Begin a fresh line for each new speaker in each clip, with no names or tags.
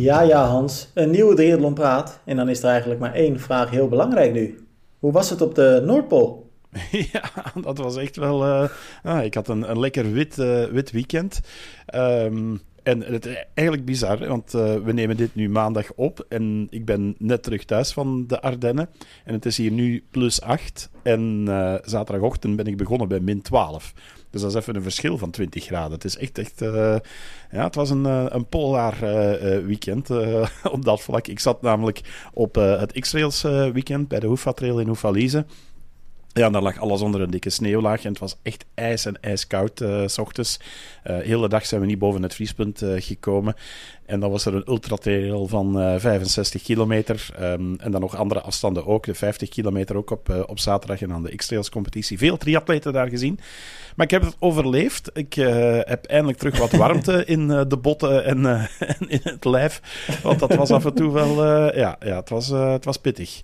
Ja, ja, Hans. Een nieuwe triathlon praat. En dan is er eigenlijk maar één vraag heel belangrijk nu. Hoe was het op de Noordpool?
Ja, dat was echt wel. Uh, ah, ik had een, een lekker wit, uh, wit weekend. Um, en het is eigenlijk bizar, want uh, we nemen dit nu maandag op en ik ben net terug thuis van de Ardennen. En het is hier nu plus 8 en uh, zaterdagochtend ben ik begonnen bij min 12. Dus dat is even een verschil van 20 graden. Het is echt, echt uh, ja, het was een, een polar weekend op dat vlak. Ik zat namelijk op het X-Rails weekend bij de Hoefa Trail in Hoefalize. Ja, en daar lag alles onder een dikke sneeuwlaag en het was echt ijs en ijskoud uh, s ochtends. Uh, de hele dag zijn we niet boven het vriespunt uh, gekomen. En dan was er een ultratrail van 65 kilometer. Um, en dan nog andere afstanden ook. De 50 kilometer ook op, op zaterdag en dan de X-Trails competitie. Veel triatleten daar gezien. Maar ik heb het overleefd. Ik heb eindelijk terug wat warmte in de botten en, en, in het lijf. Want dat was af en toe wel... ja, ja het, was, het was pittig.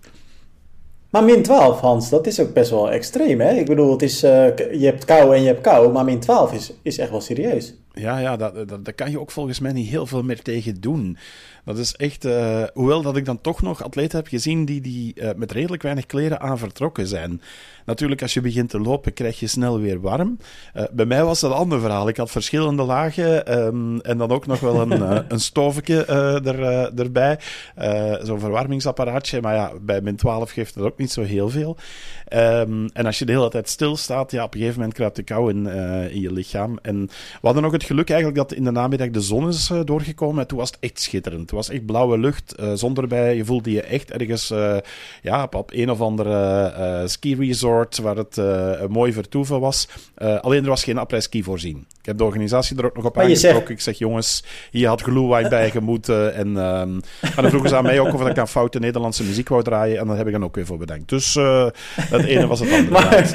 Maar min 12, Hans, dat is ook best wel extreem, hè? Ik bedoel, het is, uh, je hebt kou en je hebt kou, maar min 12 is, is echt wel serieus.
Ja, ja dat, dat, daar kan je ook volgens mij niet heel veel meer tegen doen. Dat is echt, uh, hoewel dat ik dan toch nog atleten heb gezien die, die uh, met redelijk weinig kleren aan vertrokken zijn. Natuurlijk, als je begint te lopen, krijg je snel weer warm. Uh, bij mij was dat een ander verhaal. Ik had verschillende lagen um, en dan ook nog wel een, een stoofje er, erbij. Zo'n verwarmingsapparaatje. Maar ja, bij min 12 geeft het ook niet zo heel veel. Um, en als je de hele tijd stilstaat, ja, op een gegeven moment kruipt de kou in, in je lichaam. En we hadden ook het geluk eigenlijk dat in de namiddag de zon is doorgekomen. En toen was het echt schitterend was echt blauwe lucht, uh, zon erbij. Je voelde je echt ergens uh, ja, op, een of andere ski resort waar het mooi vertoeven was. alleen er was geen après-ski voorzien. Ik heb de organisatie er ook nog op aangesproken. Zegt... Ik zeg, jongens, hier had glühwein bij gemoeten. En, uh, en dan vroegen ze aan mij ook of ik aan foute Nederlandse muziek wou draaien. En daar heb ik dan ook weer voor bedankt. Dus uh, het ene was het andere.
maar,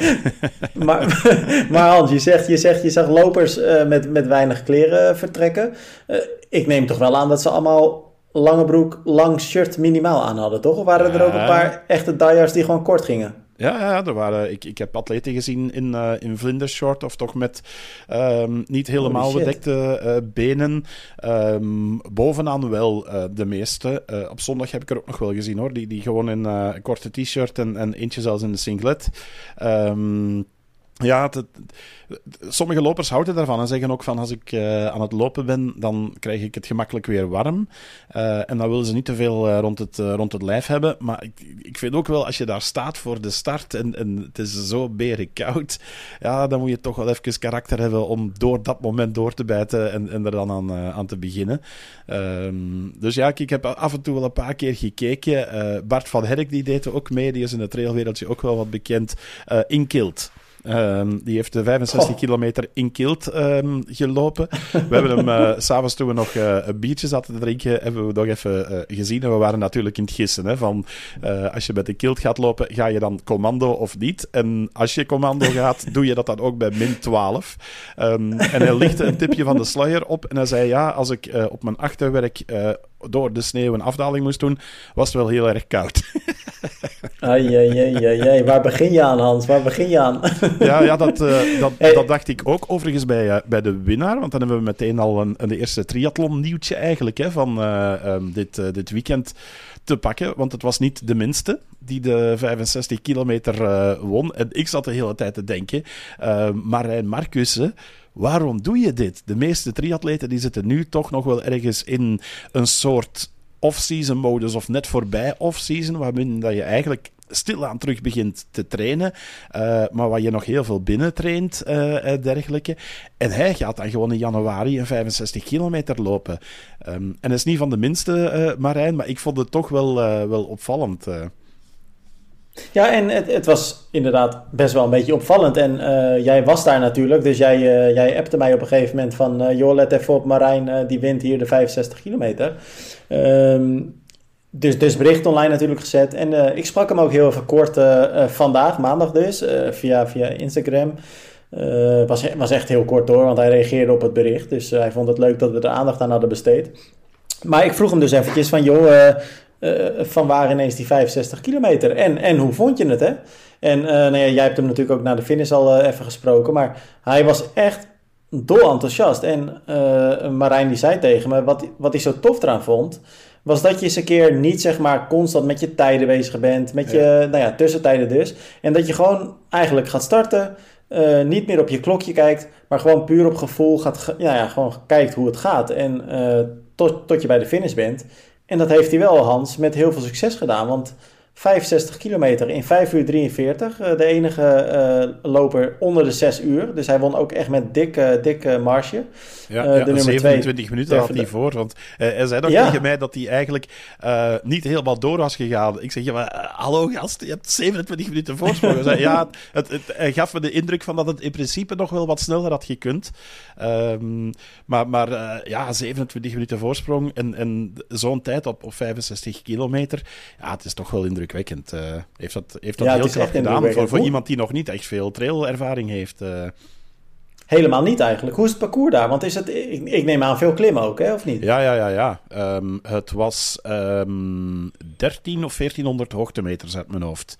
maar, maar, Hans, je zegt, je, zegt, je zag lopers uh, met, met weinig kleren vertrekken. ik neem toch wel aan dat ze allemaal lange broek, lang shirt minimaal aan hadden, toch? Of waren er ook een paar echte diehards die gewoon kort gingen?
Ja, ja er waren, ik, ik heb atleten gezien in, uh, in vlindershort of toch met um, niet helemaal bedekte uh, benen. Um, bovenaan wel uh, de meeste. op zondag heb ik er ook nog wel gezien hoor. Die, die gewoon in een korte t-shirt en, en eentje zelfs in de singlet. Um, ja, sommige lopers houden daarvan en zeggen ook van als ik uh, aan het lopen ben, dan krijg ik het gemakkelijk weer warm. Uh, en dan willen ze niet te veel uh, rond, het, rond het lijf hebben. Maar ik, ik vind ook wel, als je daar staat voor de start en, en het is zo beren koud, ja, dan moet je toch wel even karakter hebben om door dat moment door te bijten en, en er dan aan, aan te beginnen. Um, dus ja, ik heb af en toe wel een paar keer gekeken. Bart van Herk die deed ook mee, die is in het trailwereldje ook wel wat bekend. in Kilt. Um, die heeft de 65 oh. kilometer in Kilt um, gelopen. We hebben hem uh, s'avonds toen we nog uh, een biertje zaten te drinken, hebben we nog even uh, gezien. En we waren natuurlijk in het gissen. Hè, van, als je met de Kilt gaat lopen, ga je dan commando of niet? En als je commando gaat, doe je dat dan ook bij min 12. Um, en hij lichtte een tipje van de sluier op en hij zei: Ja, als ik op mijn achterwerk door de sneeuw een afdaling moest doen, was het wel heel erg koud.
ai, ai, ai, ai, Waar begin je aan, Hans? Waar begin je aan?
ja, ja dat, uh, dat, hey. dat, dacht ik ook overigens bij, uh, bij de winnaar. Want dan hebben we meteen al een, een eerste triathlon-nieuwtje eigenlijk hè, van uh, um, dit, dit weekend te pakken. Want het was niet de minste die de 65 kilometer won. En ik zat de hele tijd te denken, Marijn Marcussen waarom doe je dit? De meeste triatleten die zitten nu toch nog wel ergens in een soort off-season modus of net voorbij off-season, waarin dat je eigenlijk stilaan terug begint te trainen, uh, maar waar je nog heel veel binnen traint en dergelijke. En hij gaat dan gewoon in januari een 65 kilometer lopen. Um, en dat is niet van de minste, uh, Marijn, maar ik vond het toch wel, wel opvallend.
Ja, en het, het, was inderdaad best wel een beetje opvallend. En uh, jij was daar natuurlijk, dus jij, uh, jij appte mij op een gegeven moment van... Uh, joh, let even op, Marijn, die wint hier de 65 kilometer. Um, dus, dus bericht online natuurlijk gezet. En ik sprak hem ook heel even kort vandaag, maandag dus, via, via Instagram. was, was echt heel kort door, want hij reageerde op het bericht. Dus hij vond het leuk dat we er aandacht aan hadden besteed. Maar ik vroeg hem dus eventjes van, joh, uh, van waar ineens die 65 kilometer? En, en hoe vond je het, hè? En uh, nou ja, jij hebt hem natuurlijk ook naar de finish al uh, even gesproken, maar hij was echt dol enthousiast. En Marijn die zei tegen me, wat, wat hij zo tof eraan vond, was dat je eens een keer niet zeg maar constant met je tijden bezig bent, met je nou ja, tussentijden dus. En dat je gewoon eigenlijk gaat starten, uh, niet meer op je klokje kijkt, maar gewoon puur op gevoel gaat, ja, ja, gewoon kijkt hoe het gaat. En uh, tot, tot je bij de finish bent. En dat heeft hij wel, Hans, met heel veel succes gedaan. Want 65 kilometer in 5 uur 43. Uh, de enige uh, loper onder de 6 uur. Dus hij won ook echt met dikke, dikke marge.
Ja, uh, ja de 27 minuten had hij voor. Want hij zei nog ja. tegen mij dat hij eigenlijk niet helemaal door was gegaan. Ik zeg, ja, maar, hallo gast, je hebt 27 minuten voorsprong. zei, ja, het, het, hij gaf me de indruk van dat het in principe nog wel wat sneller had gekund. Um, maar maar ja, 27 minuten voorsprong en, en zo'n tijd op, op 65 kilometer. Ja, het is toch wel indrukwekkend indrukwekkend. Uh, heeft dat, heeft dat ja, heel knap gedaan voor, voor iemand die nog niet echt veel trailervaring heeft. Uh.
Helemaal niet eigenlijk. Hoe is het parcours daar? Want is het, ik, ik neem aan veel klimmen ook, hè, of niet?
Ja, ja, ja. ja. Um, het was um, 13 of 1400 hoogtemeters uit mijn hoofd.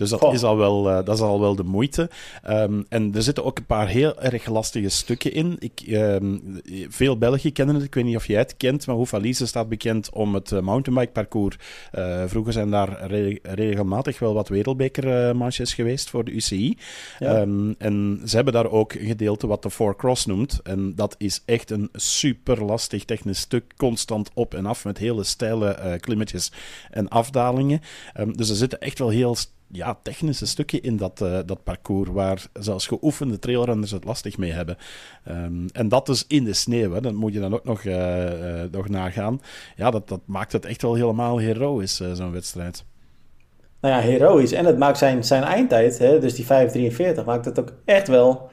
Dus dat, is al wel, uh, dat is al wel de moeite. Um, en er zitten ook een paar heel erg lastige stukken in. Ik, um, veel Belgen kennen het. Ik weet niet of jij het kent, maar Hoefalize staat bekend om het uh, mountainbike parcours. Uh, vroeger zijn daar re regelmatig wel wat wereldbekermatches geweest voor de UCI. Ja. Um, en ze hebben daar ook een gedeelte wat de Four Cross noemt. En dat is echt een super lastig technisch stuk. Constant op en af met hele steile klimmetjes en afdalingen. dus er zitten echt wel heel ja, technische stukje in dat, uh, dat parcours waar zelfs geoefende trailrunners het lastig mee hebben. Um, en dat dus in de sneeuw, hè, dat moet je dan ook nog, uh, uh, nog nagaan. Ja, dat, dat maakt het echt wel helemaal heroïs, zo'n wedstrijd.
Nou ja, heroïs. En het maakt zijn, zijn eindtijd, hè, dus die 5.43, maakt het ook echt wel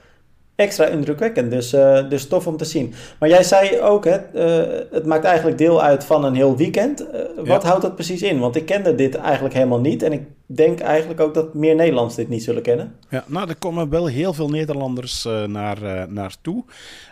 extra indrukwekkend. Dus, uh, dus tof om te zien. Maar jij zei ook, hè, uh, het maakt eigenlijk deel uit van een heel weekend. Uh, wat ja. houdt dat precies in? Want ik kende dit eigenlijk helemaal niet. En ik denk eigenlijk ook dat meer Nederlanders dit niet zullen kennen.
Ja, nou, er komen wel heel veel Nederlanders uh, naar, uh, naartoe.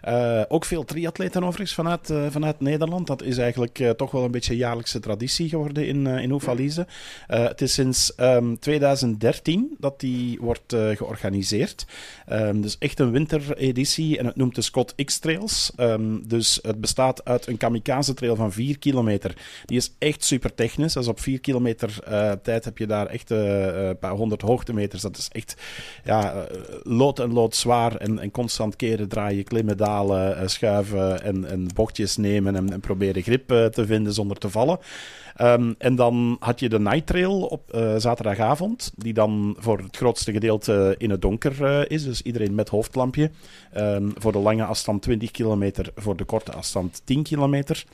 Uh, ook veel triatleten overigens vanuit, vanuit Nederland. Dat is eigenlijk toch wel een beetje jaarlijkse traditie geworden in, in Oefalize. het is sinds um, ehm, 2013 dat die wordt georganiseerd. Um, dus echt een wintereditie en het noemt de Scott X-Trails. Um, dus het bestaat uit een kamikaze-trail van 4 kilometer. Die is echt super technisch. Dus op 4 kilometer tijd heb je daar echt een uh, paar honderd hoogtemeters. Dat is echt ja, uh, lood en lood zwaar en, en constant keren, draaien, klimmen, dalen, schuiven en, en bochtjes nemen en, en proberen grip te vinden zonder te vallen. Um, en dan had je de Night Trail op zaterdagavond, die dan voor het grootste gedeelte in het donker is. Dus iedereen met hoofdlampje. Um, voor de lange afstand 20 kilometer, voor de korte afstand 10 kilometer.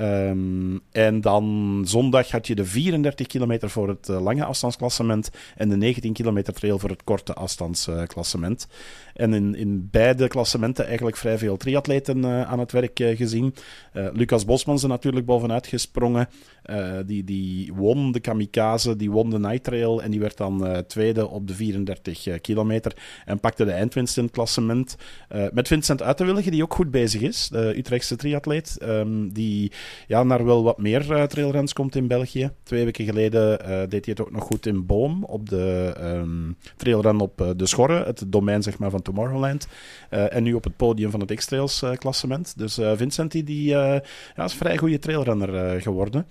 Um, en dan zondag had je de 34 kilometer voor het uh, lange afstandsklassement en de 19 kilometer trail voor het korte afstandsklassement. En in, in beide klassementen eigenlijk vrij veel triatleten uh, aan het werk uh, gezien. Lucas Bosmans er natuurlijk bovenuit gesprongen. Die, die won de kamikaze, die won de night trail en die werd dan tweede op de 34 kilometer en pakte de eindwinst in het klassement. met Vincent Uitenwillige, die ook goed bezig is, de Utrechtse triatleet, um, die ja, naar wel wat meer trailruns komt in België. Twee weken geleden deed hij het ook nog goed in Boom op de um, trailrun op de Schorre, het domein zeg maar, van Tomorrowland. en nu op het podium van het X-Trails klassement. Dus Vincent die, die ja, is een vrij goede trailrunner geworden.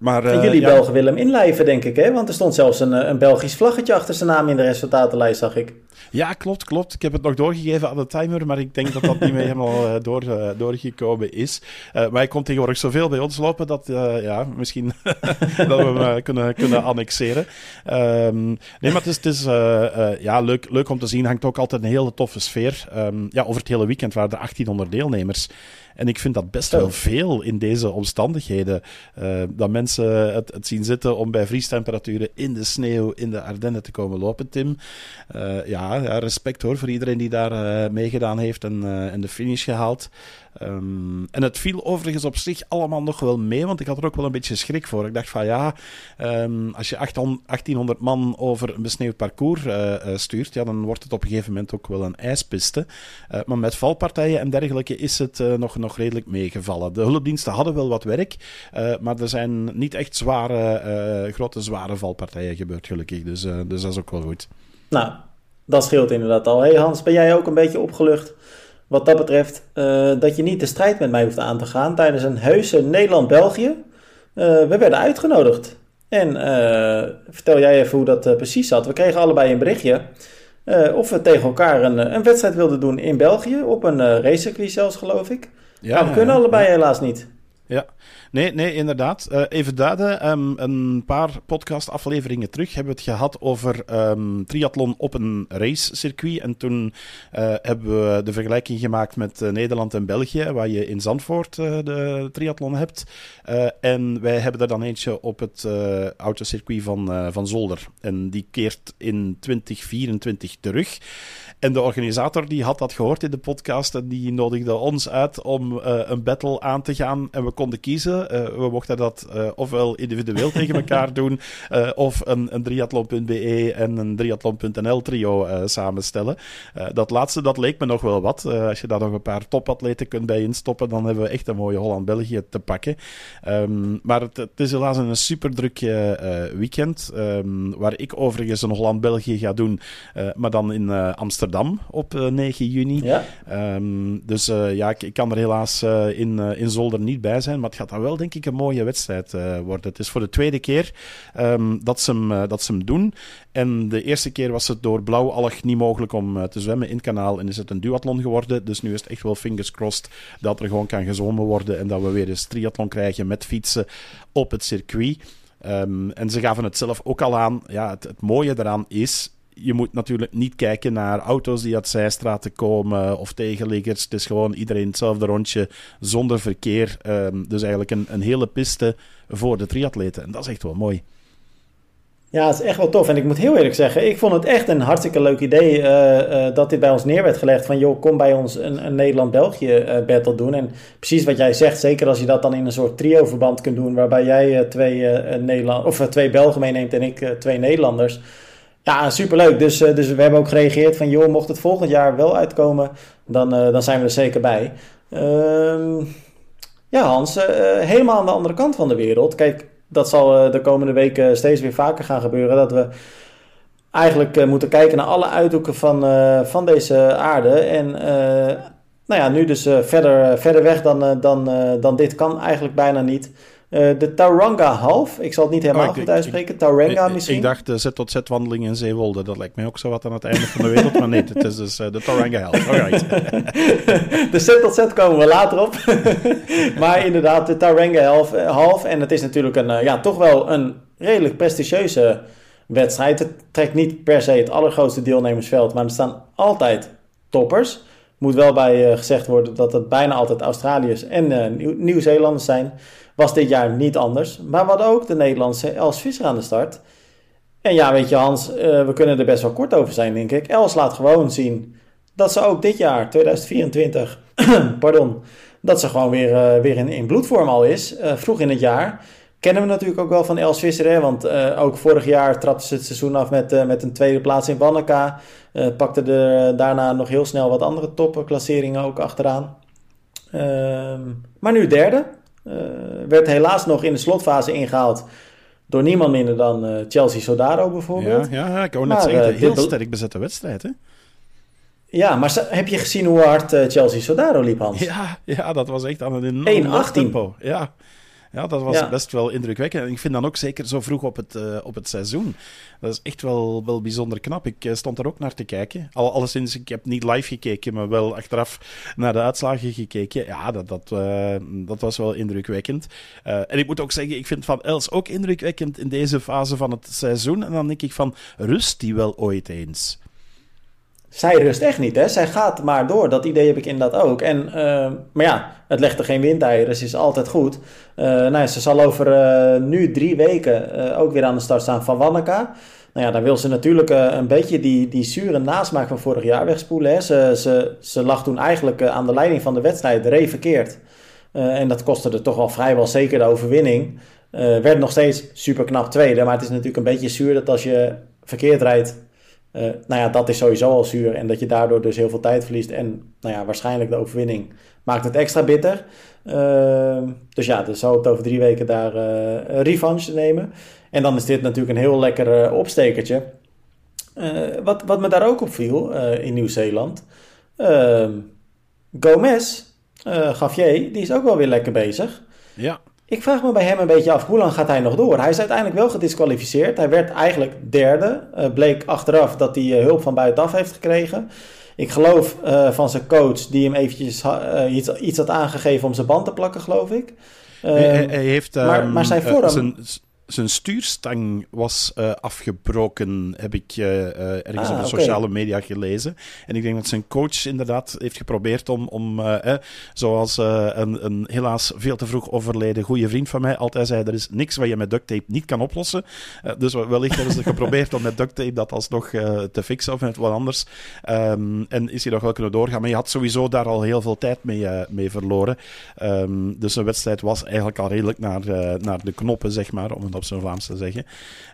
Maar, uh, jullie ja. Belgen willen hem inlijven, denk ik, hè? Want er stond zelfs een, een Belgisch vlaggetje achter zijn naam in de resultatenlijst, zag ik.
Ja, klopt, klopt. Ik heb het nog doorgegeven aan de timer, maar ik denk dat dat niet meer helemaal uh, door, uh, doorgekomen is. Uh, maar hij komt tegenwoordig zoveel bij ons lopen dat, ja, misschien dat we hem kunnen, kunnen annexeren. Um, nee, maar het is, het is ja, leuk, leuk om te zien. Hangt ook altijd een hele toffe sfeer. Um, ja, over het hele weekend waren er 1800 deelnemers. En ik vind dat best wel veel in deze omstandigheden. Uh, dat mensen het, het, zien zitten om bij vriestemperaturen in de sneeuw in de Ardennen te komen lopen, Tim. Uh, ja, ja, respect hoor voor iedereen die daar uh, meegedaan heeft en, en de finish gehaald. Um, en het viel overigens op zich allemaal nog wel mee, want ik had er ook wel een beetje schrik voor. Ik dacht van ja, um, als je 1800 man over een besneeuwd parcours uh, stuurt, ja, dan wordt het op een gegeven moment ook wel een ijspiste. Maar met valpartijen en dergelijke is het nog, nog redelijk meegevallen. De hulpdiensten hadden wel wat werk, maar er zijn niet echt zware, grote zware valpartijen gebeurd, gelukkig. Dus, dus dat is ook wel goed.
Nou, dat scheelt inderdaad al. Hey Hans, ben jij ook een beetje opgelucht wat dat betreft, dat je niet de strijd met mij hoeft aan te gaan tijdens een heuse Nederland-België. we werden uitgenodigd. En vertel jij even hoe dat precies zat. We kregen allebei een berichtje of we tegen elkaar een, een wedstrijd wilden doen in België. Op een racecircuit zelfs, geloof ik. Ja, maar we kunnen allebei helaas niet.
Ja, nee, nee inderdaad. Uh, even duiden, um, een paar podcastafleveringen terug hebben we het gehad over um, triathlon op een racecircuit. En toen uh, hebben we de vergelijking gemaakt met uh, Nederland en België, waar je in Zandvoort de triathlon hebt. en wij hebben er dan eentje op het autocircuit van, van Zolder. En die keert in 2024 terug. En de organisator die had dat gehoord in de podcast en die nodigde ons uit om uh, een battle aan te gaan. En we konden kiezen. Uh, we mochten dat uh, ofwel individueel tegen elkaar doen, of een, een triathlon.be en een triathlon.nl trio samenstellen. dat laatste, dat leek me nog wel wat. als je daar nog een paar topatleten kunt bij instoppen, dan hebben we echt een mooie Holland-België te pakken. Um, maar het, het, is helaas een super druk weekend, um, waar ik overigens een Holland-België ga doen, maar dan in Amsterdam op 9 eh, juni. Ja. Ehm, dus eh, ja, ik, ik, kan er helaas eh, in, in Zolder niet bij zijn. Maar het gaat dan wel, denk ik, een mooie wedstrijd worden. Het is voor de tweede keer ehm, dat, ze hem, dat ze hem doen. En de eerste keer was het door blauwalg niet mogelijk om te zwemmen in het kanaal. En is het een duathlon geworden. Dus nu is het echt wel fingers crossed dat er gewoon kan gezwommen worden. En dat we weer een triathlon krijgen met fietsen op het circuit. Um, en ze gaven het zelf ook al aan. Ja, het, het mooie daaraan is je moet natuurlijk niet kijken naar auto's die uit zijstraten komen of tegenliggers. Het is gewoon iedereen hetzelfde rondje zonder verkeer. Um, dus eigenlijk een, een hele piste voor de triatleten. En dat is echt wel mooi.
Ja, het is echt wel tof. En ik moet heel eerlijk zeggen, ik vond het echt een hartstikke leuk idee uh, uh, dat dit bij ons neer werd gelegd. Van joh, kom bij ons een, een Nederland-België uh, battle doen. En precies wat jij zegt, zeker als je dat dan in een soort trio-verband kunt doen. Waarbij jij twee, Nederland of, twee Belgen meeneemt en ik twee Nederlanders. Ja, superleuk. Dus, uh, dus we hebben ook gereageerd van... joh, mocht het volgend jaar wel uitkomen... dan, uh, dan zijn we er zeker bij. Uh, ja, Hans, uh, helemaal aan de andere kant van de wereld. Kijk, dat zal de komende weken steeds weer vaker gaan gebeuren... dat we eigenlijk moeten kijken naar alle uithoeken van, van deze aarde. En nou ja, nu dus verder, verder weg dan, dan, dan dit kan eigenlijk bijna niet... Uh, de Tauranga half. Ik zal het niet helemaal oh, goed uitspreken. Tauranga misschien.
Ik dacht de Z tot Z wandeling in Zeewolde. Dat lijkt mij ook zo wat aan het einde van de wereld. maar nee, het is dus uh, de Tauranga half. Alright.
de Z tot Z komen we later op. maar inderdaad, de Tauranga half, half. En het is natuurlijk een, ja, toch wel een redelijk prestigieuze wedstrijd. Het trekt niet per se het allergrootste deelnemersveld. Maar er staan altijd toppers. Moet wel bij gezegd worden dat het bijna altijd Australiërs en Nieuw-Zeelanders zijn was dit jaar niet anders. Maar hadden ook de Nederlandse Els Visser aan de start. En ja, weet je Hans, uh, we kunnen er best wel kort over zijn, denk ik. Els laat gewoon zien dat ze ook dit jaar, 2024, pardon, dat ze gewoon weer, uh, weer in, in bloedvorm al is. Uh, vroeg in het jaar. Kennen we natuurlijk ook wel van Els Visser, hè? want ook vorig jaar trapte ze het seizoen af met, met een tweede plaats in Wanneka. pakte er daarna nog heel snel wat andere topklasseringen ook achteraan. Ehm, maar nu derde. Uh, werd helaas nog in de slotfase ingehaald door niemand minder dan uh, Chelsea Sodaro bijvoorbeeld.
Ja, ja ik wou net zeggen, een uh, heel sterk bezette wedstrijd hè?
Ja, maar heb je gezien hoe hard Chelsea Sodaro liep, Hans?
Ja, ja, dat was echt aan een enorm tempo. Ja, ja, dat was best wel indrukwekkend. En ik vind dan ook zeker zo vroeg op het, uh, op het seizoen. Dat is echt wel, wel bijzonder knap. Ik uh, stond er ook naar te kijken. Al, alleszins, ik heb niet live gekeken, maar wel achteraf naar de uitslagen gekeken. Ja, dat, dat, uh, dat was wel indrukwekkend. en ik moet ook zeggen, ik vind Van Els ook indrukwekkend in deze fase van het seizoen. En dan denk ik van, rust die wel ooit eens?
Zij rust echt niet, hè? Zij gaat maar door. Dat idee heb ik inderdaad ook. En, uh, maar ja, het legt er geen windeieren, dus is altijd goed. Uh, nou ja, ze zal over uh, nu drie weken ook weer aan de start staan van Wanneka. Nou ja, dan wil ze natuurlijk een beetje die, die zure nasmaak van vorig jaar wegspoelen. Hè? Ze, ze, ze lag toen eigenlijk aan de leiding van de wedstrijd re verkeerd. en dat kostte er toch wel vrijwel zeker de overwinning. werd nog steeds super knap tweede, maar het is natuurlijk een beetje zuur dat als je verkeerd rijdt uh, nou ja, dat is sowieso al zuur. En dat je daardoor dus heel veel tijd verliest. En nou ja, waarschijnlijk de overwinning maakt het extra bitter. Uh, dus ja, dus hoopt over drie weken daar uh, revanche nemen. En dan is dit natuurlijk een heel lekker opstekertje. wat, wat me daar ook op viel in Nieuw-Zeeland. Ehm, Gomez, Gavier, die is ook wel weer lekker bezig.
Ja.
Ik vraag me bij hem een beetje af, hoe lang gaat hij nog door? Hij is uiteindelijk wel gedisqualificeerd. Hij werd eigenlijk derde. Uh, bleek achteraf dat hij uh, hulp van buitenaf heeft gekregen. Ik geloof van zijn coach, die hem eventjes iets, iets had aangegeven om zijn band te plakken, geloof ik.
hij, hij, heeft,
maar, maar zijn
vorm... Zijn, stuurstang was uh, afgebroken, heb ik uh, ergens ah, op de sociale media gelezen. En ik denk dat zijn coach inderdaad heeft geprobeerd om, om eh, zoals een, een, helaas veel te vroeg overleden goede vriend van mij altijd zei, er is niks wat je met duct tape niet kan oplossen. dus wellicht hebben ze geprobeerd om met duct tape dat alsnog te fixen of met wat anders. Um, en is hij nog wel kunnen doorgaan. Maar je had sowieso daar al heel veel tijd mee, mee verloren. Um, dus een wedstrijd was eigenlijk al redelijk naar, naar de knoppen, zeg maar, om het op zijn Vlaams te zeggen.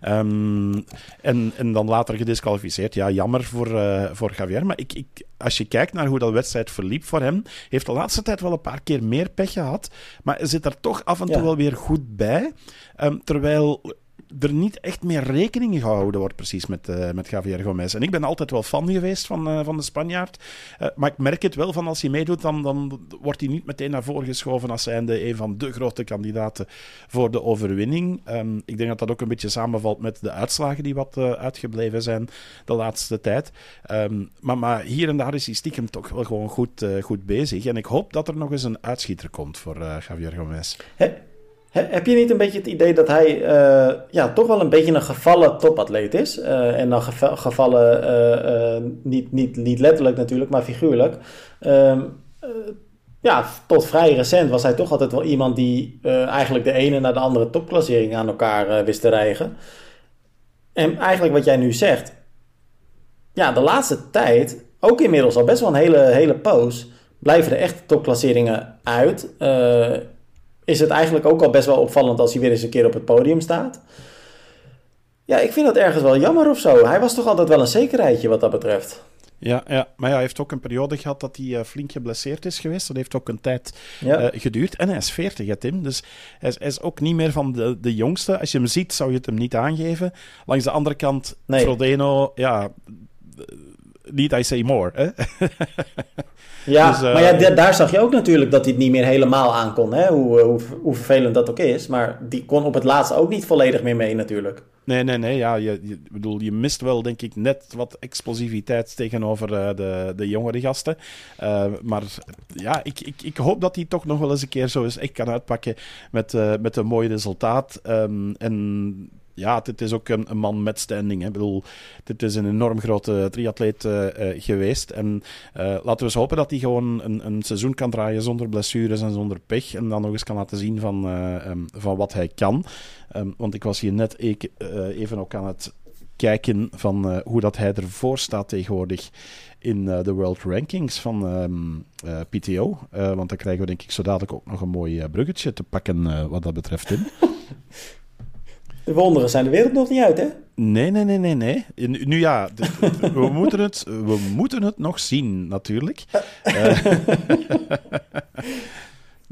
Um, en, en dan later gedisqualificeerd. Ja, jammer voor, uh, voor Javier. Maar ik, ik, als je kijkt naar hoe dat wedstrijd verliep voor hem, heeft de laatste tijd wel een paar keer meer pech gehad. Maar zit er toch af en toe wel weer goed bij. Um, terwijl er niet echt meer rekening gehouden wordt, precies met, uh, met Javier Gomez. En ik ben altijd wel fan geweest van, uh, van de Spanjaard. Uh, maar ik merk het wel van als hij meedoet, dan, dan wordt hij niet meteen naar voren geschoven als zijnde een van de grote kandidaten voor de overwinning. Um, ik denk dat dat ook een beetje samenvalt met de uitslagen die wat uitgebleven zijn de laatste tijd. Um, maar, maar hier en daar is hij stiekem toch wel gewoon goed, goed bezig. En ik hoop dat er nog eens een uitschieter komt voor Javier Gomez.
Heb je niet een beetje het idee dat hij uh, ja, toch wel een beetje een gevallen topatleet is? Uh, en dan gevallen, uh, niet, niet, niet letterlijk natuurlijk, maar figuurlijk. Ehm, ja, tot vrij recent was hij toch altijd wel iemand die eigenlijk de ene naar de andere topklassering aan elkaar wist te rijgen. En eigenlijk wat jij nu zegt, ja, de laatste tijd, ook inmiddels al best wel een hele, hele poos, blijven de echte topklasseringen uit is het eigenlijk ook al best wel opvallend als hij weer eens een keer op het podium staat. Ja, ik vind dat ergens wel jammer of zo. Hij was toch altijd wel een zekerheidje wat dat betreft.
Ja, ja, maar ja, hij heeft ook een periode gehad dat hij uh, flink geblesseerd is geweest. Dat heeft ook een tijd uh, geduurd. En hij is 40, hè, Tim. Dus hij is, hij is, ook niet meer van de, de jongste. Als je hem ziet, zou je het hem niet aangeven. Langs de andere kant, nee. Frodeno, ja, niet I say more. Hè?
Ja, dus, maar ja, uh, daar zag je ook natuurlijk dat hij het niet meer helemaal aankon. Hè? Hoe, hoe, hoe, vervelend dat ook is. Maar die kon op het laatste ook niet volledig meer mee natuurlijk.
Nee, nee, nee. Ja, je, je, bedoel, je mist wel, denk ik, net wat explosiviteit tegenover uh, de, de jongere gasten. Uh, maar ja, ik, ik, ik hoop dat hij toch nog wel eens een keer zo eens echt kan uitpakken met, met een mooi resultaat. Um, en ja, dit is ook een, een, man met standing. Hè. Ik bedoel, dit is een enorm grote triatleet uh, geweest. En uh, laten we eens hopen dat hij gewoon een, een, seizoen kan draaien zonder blessures en zonder pech. En dan nog eens kan laten zien van, um, van wat hij kan. Um, want ik was hier net even ook aan het kijken van hoe dat hij ervoor staat tegenwoordig in de World Rankings van um, PTO. want dan krijgen we denk ik zo dadelijk ook nog een mooi bruggetje te pakken wat dat betreft, in.
De wonderen zijn de wereld nog niet uit, hè?
Nee, nee, nee, nee, nee. Nu, ja, we, moeten het, we moeten het nog zien, natuurlijk. uh,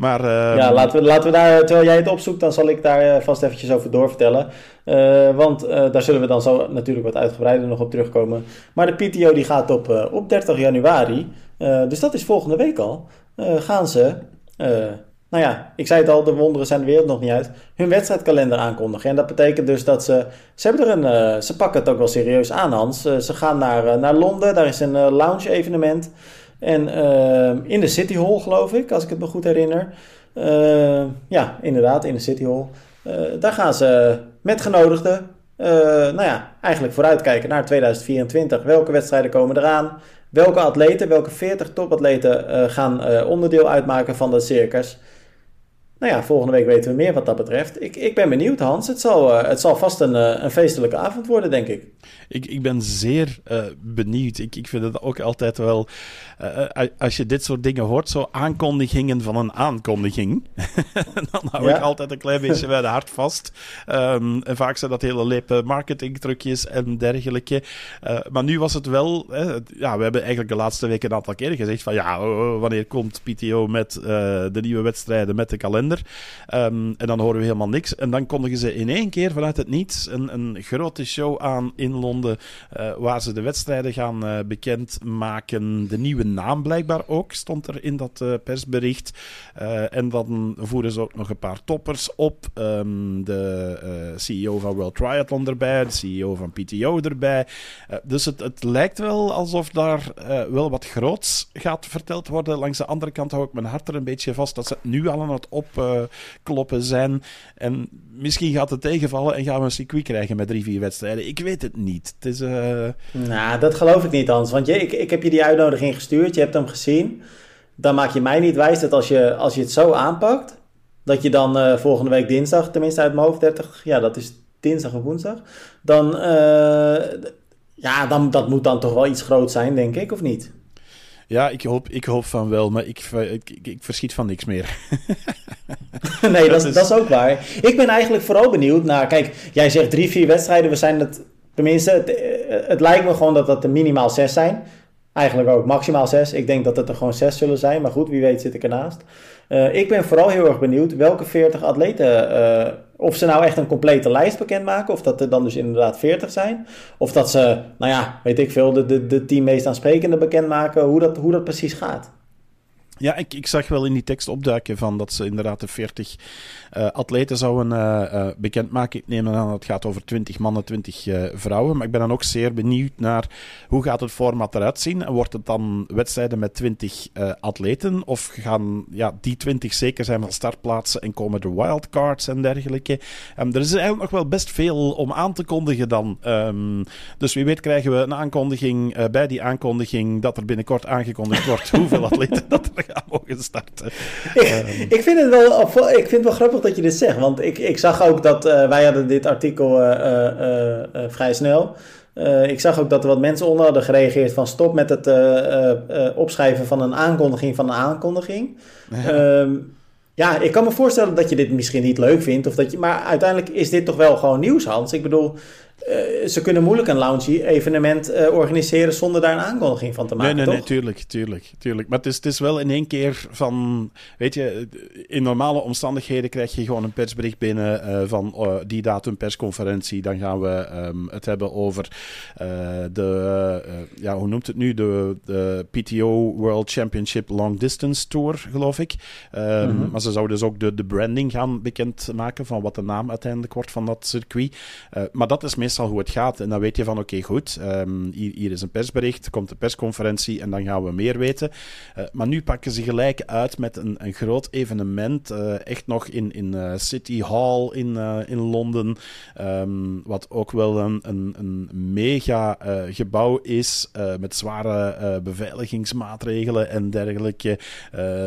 maar... Uh,
ja, laten we, laten we daar, terwijl jij het opzoekt, dan zal ik daar eh, vast eventjes over doorvertellen. Uh, want daar zullen we dan zo natuurlijk wat uitgebreider nog op terugkomen. Maar de PTO die gaat op, op 30 januari, dus dat is volgende week al, gaan ze nou ja, ik zei het al, de wonderen zijn de wereld nog niet uit. Hun wedstrijdkalender aankondigen. En dat betekent dus dat ze. Ze, hebben er een, uh, ze pakken het ook wel serieus aan, Hans. Uh, ze gaan naar, uh, naar Londen, daar is een lounge-evenement. En in de City Hall, geloof ik, als ik het me goed herinner. ja, inderdaad, in de City Hall. daar gaan ze met genodigden. nou ja, eigenlijk vooruitkijken naar 2024. Welke wedstrijden komen eraan? Welke atleten, welke 40 topatleten gaan onderdeel uitmaken van dat circus? Nou ja, volgende week weten we meer wat dat betreft. Ik, ik ben benieuwd, Hans. Het zal, uh, het zal vast een, uh, een feestelijke avond worden, denk ik.
Ik, ik ben zeer uh, benieuwd. Ik, ik vind het ook altijd wel als je dit soort dingen hoort, zo aankondigingen van een aankondiging, dan hou ik altijd een klein beetje bij de hart vast. Um, en vaak zijn dat hele lepe marketingtrucjes en dergelijke. Maar nu was het wel, ja, we hebben eigenlijk de laatste weken een aantal keren gezegd van ja, oh, oh, wanneer komt PTO met de nieuwe wedstrijden, met de kalender? Ehm, en dan horen we helemaal niks. En dan kondigen ze in één keer vanuit het niets een, een grote show aan in Londen, uh, waar ze de wedstrijden gaan uh, bekendmaken. De nieuwe naam blijkbaar ook, stond er in dat uh, persbericht. en dan voeren ze ook nog een paar toppers op. Um, de CEO van World Triathlon erbij, de CEO van PTO erbij. dus het, het lijkt wel alsof daar wel wat groots gaat verteld worden. Langs de andere kant hou ik mijn hart er een beetje vast dat ze nu al aan het opkloppen zijn. En misschien gaat het tegenvallen en gaan we een circuit krijgen met drie, vier wedstrijden. Ik weet het niet. Het is, uh...
Nou, dat geloof ik niet, Hans. Want je, ik, ik heb je die uitnodiging gestuurd, je hebt hem gezien. Dan maak je mij niet wijs dat als je, als je het zo aanpakt, dat je dan uh, volgende week dinsdag, tenminste uit mijn hoofd 30, ja, dat is dinsdag of woensdag, dan, ja, dan, dat moet dan toch wel iets groot zijn, denk ik, of niet?
Ja, ik hoop, ik hoop van wel, maar ik, ik, ik, verschiet van niks meer.
nee, dat, is... dat is ook waar. Ik ben eigenlijk vooral benieuwd naar... Kijk, jij zegt drie, vier wedstrijden. We zijn het... Tenminste, het, eh, het lijkt me gewoon dat dat er minimaal zes zijn. Eigenlijk ook maximaal zes. Ik denk dat het er gewoon zes zullen zijn. Maar goed, wie weet zit ik ernaast. Uh, ik ben vooral heel erg benieuwd welke 40 atleten. Uh, of ze nou echt een complete lijst bekendmaken. Of dat er dan dus inderdaad 40 zijn. Of dat ze, nou ja, weet ik veel, de, de, de 10 meest aansprekende bekendmaken. Hoe dat, hoe dat precies gaat.
Ja, ik, ik zag wel in die tekst opduiken van dat ze inderdaad de 40 uh, atleten zouden uh, bekendmaken. Ik neem aan dat het gaat over 20 mannen, 20 vrouwen. Maar ik ben dan ook zeer benieuwd naar hoe gaat het format eruit zien. En wordt het dan wedstrijden met 20 atleten? Of gaan ja, die 20 zeker zijn van startplaatsen en komen er wildcards en dergelijke? Um, er is eigenlijk nog wel best veel om aan te kondigen dan. Um, dus wie weet krijgen we een aankondiging bij die aankondiging dat er binnenkort aangekondigd wordt hoeveel atleten dat er gaan mogen starten.
Ik, ik vind het wel, ik vind het wel grappig dat je dit zegt. Want ik, ik zag ook dat uh, wij hadden dit artikel uh, vrij snel. ik zag ook dat er wat mensen onder hadden gereageerd van stop met het opschrijven van een aankondiging van een aankondiging. Ja. Um, ja, ik kan me voorstellen dat je dit misschien niet leuk vindt. Of dat je, maar uiteindelijk is dit toch wel gewoon nieuws, Hans. Ik bedoel, uh, ze kunnen moeilijk een lounge-evenement uh, organiseren zonder daar een aankondiging van te maken.
Nee,
nee,
toch? nee, tuurlijk, tuurlijk, tuurlijk. Maar het is, het is wel in één keer van. Weet je, in normale omstandigheden krijg je gewoon een persbericht binnen uh, van uh, die datum persconferentie. Dan gaan we um, het hebben over de. ja, hoe noemt het nu? De, de PTO World Championship Long Distance Tour, geloof ik. Um, mm-hmm. Maar ze zouden dus ook de, de branding gaan bekendmaken van wat de naam uiteindelijk wordt van dat circuit. maar dat is meestal hoe het gaat. En dan weet je van, oké, goed, um, hier, hier, is een persbericht, komt de persconferentie en dan gaan we meer weten. Uh, maar nu pakken ze gelijk uit met een, een groot evenement, uh, echt nog in, in uh, City Hall in, in Londen, um, wat ook wel een, een, mega gebouw is, met zware beveiligingsmaatregelen en dergelijke.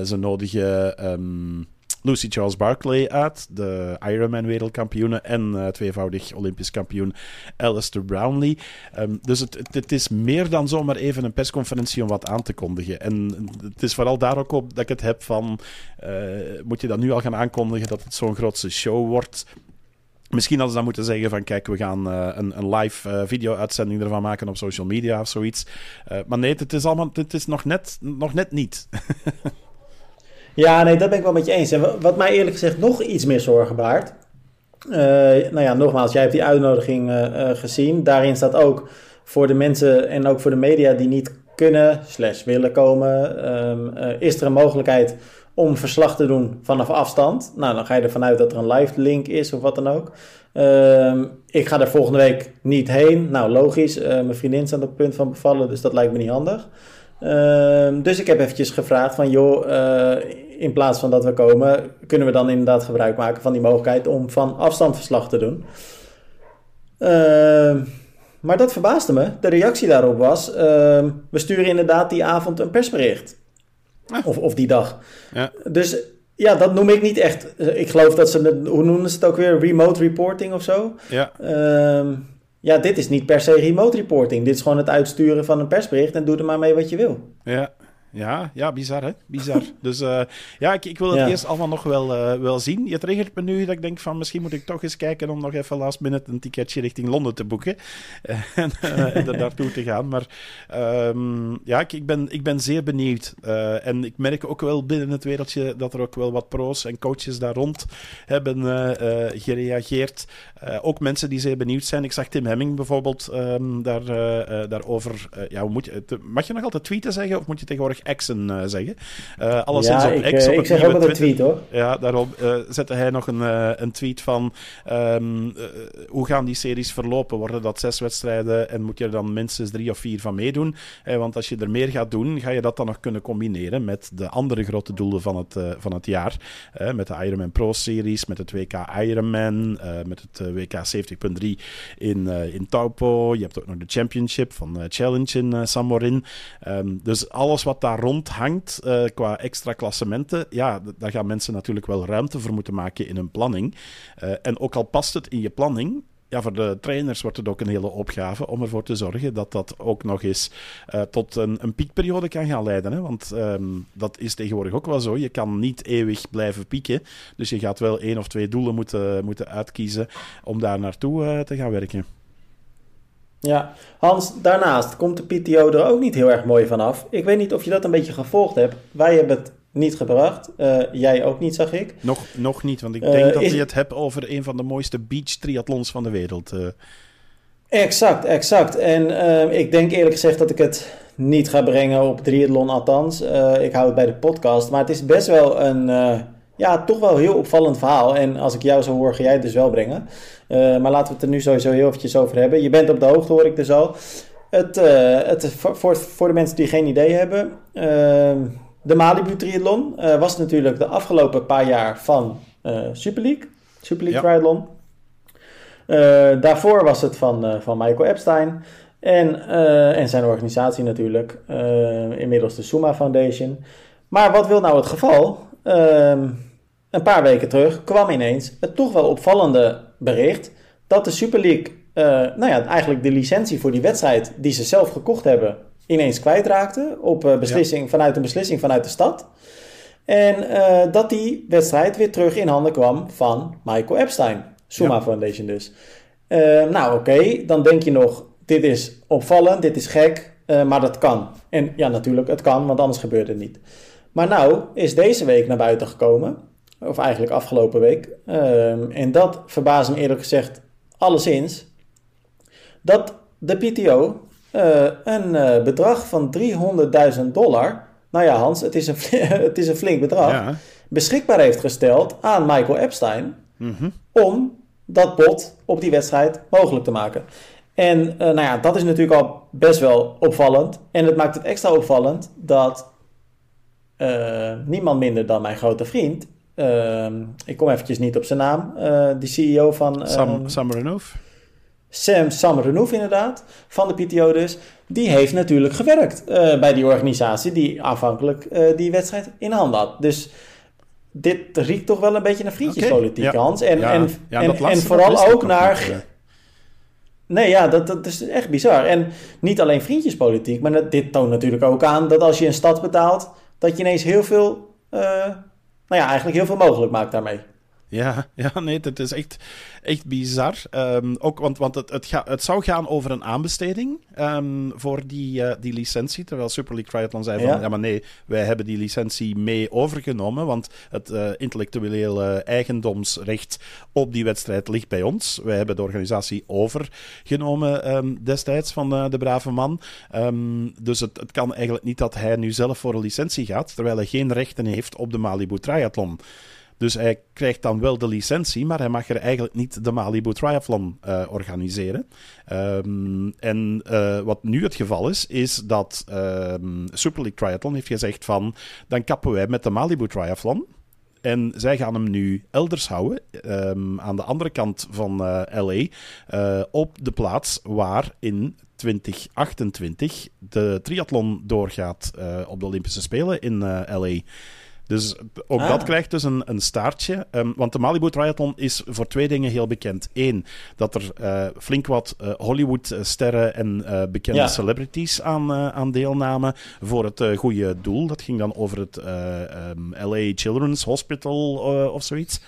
ze nodigen... Um, Lucy Charles Barclay uit, de Ironman-wereldkampioene, en uh, tweevoudig Olympisch kampioen Alistair Brownlee. Um, dus het, het, is meer dan zomaar even een persconferentie om wat aan te kondigen. En het is vooral daar ook op dat ik het heb van, uh, moet je dat nu al gaan aankondigen dat het zo'n grootste show wordt? Misschien hadden ze dan moeten zeggen van kijk, we gaan uh, een, een, live uh, video-uitzending ervan maken op social media of zoiets. Maar nee, het is allemaal, het is nog net, nog net niet.
Ja, nee, dat ben ik wel met je eens. En wat mij eerlijk gezegd nog iets meer zorgen baart. Uh, nou ja, nogmaals, jij hebt die uitnodiging uh, uh, gezien. Daarin staat ook voor de mensen en ook voor de media die niet kunnen, slash willen komen, um, is er een mogelijkheid om verslag te doen vanaf afstand. Nou, dan ga je ervan uit dat er een live link is of wat dan ook. Um, ik ga er volgende week niet heen. Nou, logisch. mijn vriendin staat op het punt van bevallen, dus dat lijkt me niet handig. Uh, dus ik heb eventjes gevraagd van joh, in plaats van dat we komen, kunnen we dan inderdaad gebruik maken van die mogelijkheid om van afstand verslag te doen. Uh, maar dat verbaasde me. De reactie daarop was, we sturen inderdaad die avond een persbericht. Of, of die dag. Ja. Dus ja, dat noem ik niet echt. Ik geloof dat ze, hoe noemen ze het ook weer, remote reporting of zo.
Ja.
Ehm, ja, dit is niet per se remote reporting. Dit is gewoon het uitsturen van een persbericht en doe er maar mee wat je wil.
Ja, Ja, ja bizar hè? Bizar. dus uh, ja, ik, ik wil het eerst allemaal nog wel, uh, wel zien. Je triggert me nu dat ik denk van misschien moet ik toch eens kijken om nog even last minute een ticketje richting Londen te boeken. en, en er naartoe te gaan. Maar um, ja, ik, ik, ben, ik ben zeer benieuwd. en ik merk ook wel binnen het wereldje dat er ook wel wat pro's en coaches daar rond hebben gereageerd. ook mensen die zeer benieuwd zijn. Ik zag Tim Hemming bijvoorbeeld um, daar, daarover. ja, moet je, mag je nog altijd tweeten zeggen of moet je tegenwoordig X'en uh, zeggen? Uh, alleszins
ja,
op
ik,
X. Op
ik zeg ook een tweet hoor.
Ja, daarop zette hij nog een, een tweet van um, hoe gaan die series verlopen? Worden dat zes wedstrijden en moet je er dan minstens drie of vier van meedoen? want als je er meer gaat doen, ga je dat dan nog kunnen combineren met de andere grote doelen van het, van het jaar. met de Ironman Pro Series, met het WK Ironman, met het WK 70.3 in, in Taupo. Je hebt ook nog de Championship van Challenge in Samorin. Um, dus alles wat daar rond hangt uh, qua extra klassementen, ja, daar gaan mensen natuurlijk wel ruimte voor moeten maken in hun planning. Uh, en ook al past het in je planning, ja, voor de trainers wordt het ook een hele opgave om ervoor te zorgen dat dat ook nog eens uh, tot een, een, piekperiode kan gaan leiden. Hè? Want um, dat is tegenwoordig ook wel zo. Je kan niet eeuwig blijven pieken. Dus je gaat wel één of twee doelen moeten, moeten uitkiezen om daar naartoe te gaan werken.
Ja, Hans, daarnaast komt de PTO er ook niet heel erg mooi vanaf. Ik weet niet of je dat een beetje gevolgd hebt. Wij hebben het niet gebracht. Uh, jij ook niet, zag ik.
Nog, nog niet, want ik denk uh, dat is... je het hebt over een van de mooiste beach triathlons van de wereld. Uh.
Exact, exact. En ik denk eerlijk gezegd dat ik het niet ga brengen op triathlon althans. ik hou het bij de podcast. Maar het is best wel een ja, toch wel heel opvallend verhaal. En als ik jou zo hoor, ga jij het dus wel brengen. Uh, maar laten we het er nu sowieso heel eventjes over hebben. Je bent op de hoogte, hoor ik dus al. Het, uh, het, voor, voor de mensen die geen idee hebben. Uh, de Malibu Triathlon was natuurlijk de afgelopen paar jaar van Super League. Super League ja. Triathlon. daarvoor was het van, van Michael Epstein. En, en zijn organisatie natuurlijk. inmiddels de Suma Foundation. Maar wat wil nou het geval? Ehm, een paar weken terug kwam ineens het toch wel opvallende bericht dat de Super League, uh, nou ja, eigenlijk de licentie voor die wedstrijd die ze zelf gekocht hebben, ineens kwijtraakte op uh, beslissing, ja. vanuit een beslissing vanuit de stad. En uh, dat die wedstrijd weer terug in handen kwam van Michael Epstein, Suma ja. Foundation dus. nou oké, okay, dan denk je nog, dit is opvallend, dit is gek, maar dat kan. En ja, natuurlijk, het kan, want anders gebeurt het niet. Maar nou is deze week naar buiten gekomen, of eigenlijk afgelopen week, um, en dat verbaast me eerlijk gezegd alleszins, dat de PTO uh, een uh, bedrag van 300.000 dollar, nou ja Hans, het is een, het is een flink bedrag, ja. beschikbaar heeft gesteld aan Michael Epstein mm -hmm. om dat bod op die wedstrijd mogelijk te maken. En uh, nou ja, dat is natuurlijk al best wel opvallend. En het maakt het extra opvallend dat uh, niemand minder dan mijn grote vriend. Uh, ik kom eventjes niet op zijn naam. Uh, de CEO van...
Sam, Sam Renouf.
Sam, Sam Renouf inderdaad. Van de PTO dus. Die heeft natuurlijk gewerkt bij die organisatie die aanvankelijk die wedstrijd in handen had. Dus dit riekt toch wel een beetje naar vriendjespolitiek, okay, ja. Hans. En, ja. en, ja, en, en vooral ook naar... Nee, ja, dat, dat is echt bizar. En niet alleen vriendjespolitiek, maar dit toont natuurlijk ook aan dat als je een stad betaalt dat je ineens heel veel, uh, nou ja, eigenlijk heel veel mogelijk maakt daarmee.
Ja, ja, nee, het is echt, echt bizar. Um, ook, want want het, het, ga, het zou gaan over een aanbesteding um, voor die, uh, die licentie. Terwijl Super League Triathlon zei van, ja. ja. maar nee, wij hebben die licentie mee overgenomen. Want het uh, intellectuele eigendomsrecht op die wedstrijd ligt bij ons. Wij hebben de organisatie overgenomen um, destijds van uh, de brave man. dus het, het kan eigenlijk niet dat hij nu zelf voor een licentie gaat, terwijl hij geen rechten heeft op de Malibu Triathlon. Dus hij krijgt dan wel de licentie, maar hij mag er eigenlijk niet de Malibu Triathlon uh, organiseren. Um, en uh, wat nu het geval is, is dat um, Super League Triathlon heeft gezegd van, dan kappen wij met de Malibu Triathlon. En zij gaan hem nu elders houden, um, aan de andere kant van uh, LA, op de plaats waar in 2028 de triathlon doorgaat op de Olympische Spelen in LA. Dus ook dat ah. krijgt dus een, een staartje. Um, want de Malibu Triathlon is voor twee dingen heel bekend. Eén, dat er uh, flink wat uh, Hollywood-sterren en uh, bekende ja. celebrities aan, aan deelnamen voor het goede doel. Dat ging dan over het um, LA Children's Hospital of zoiets.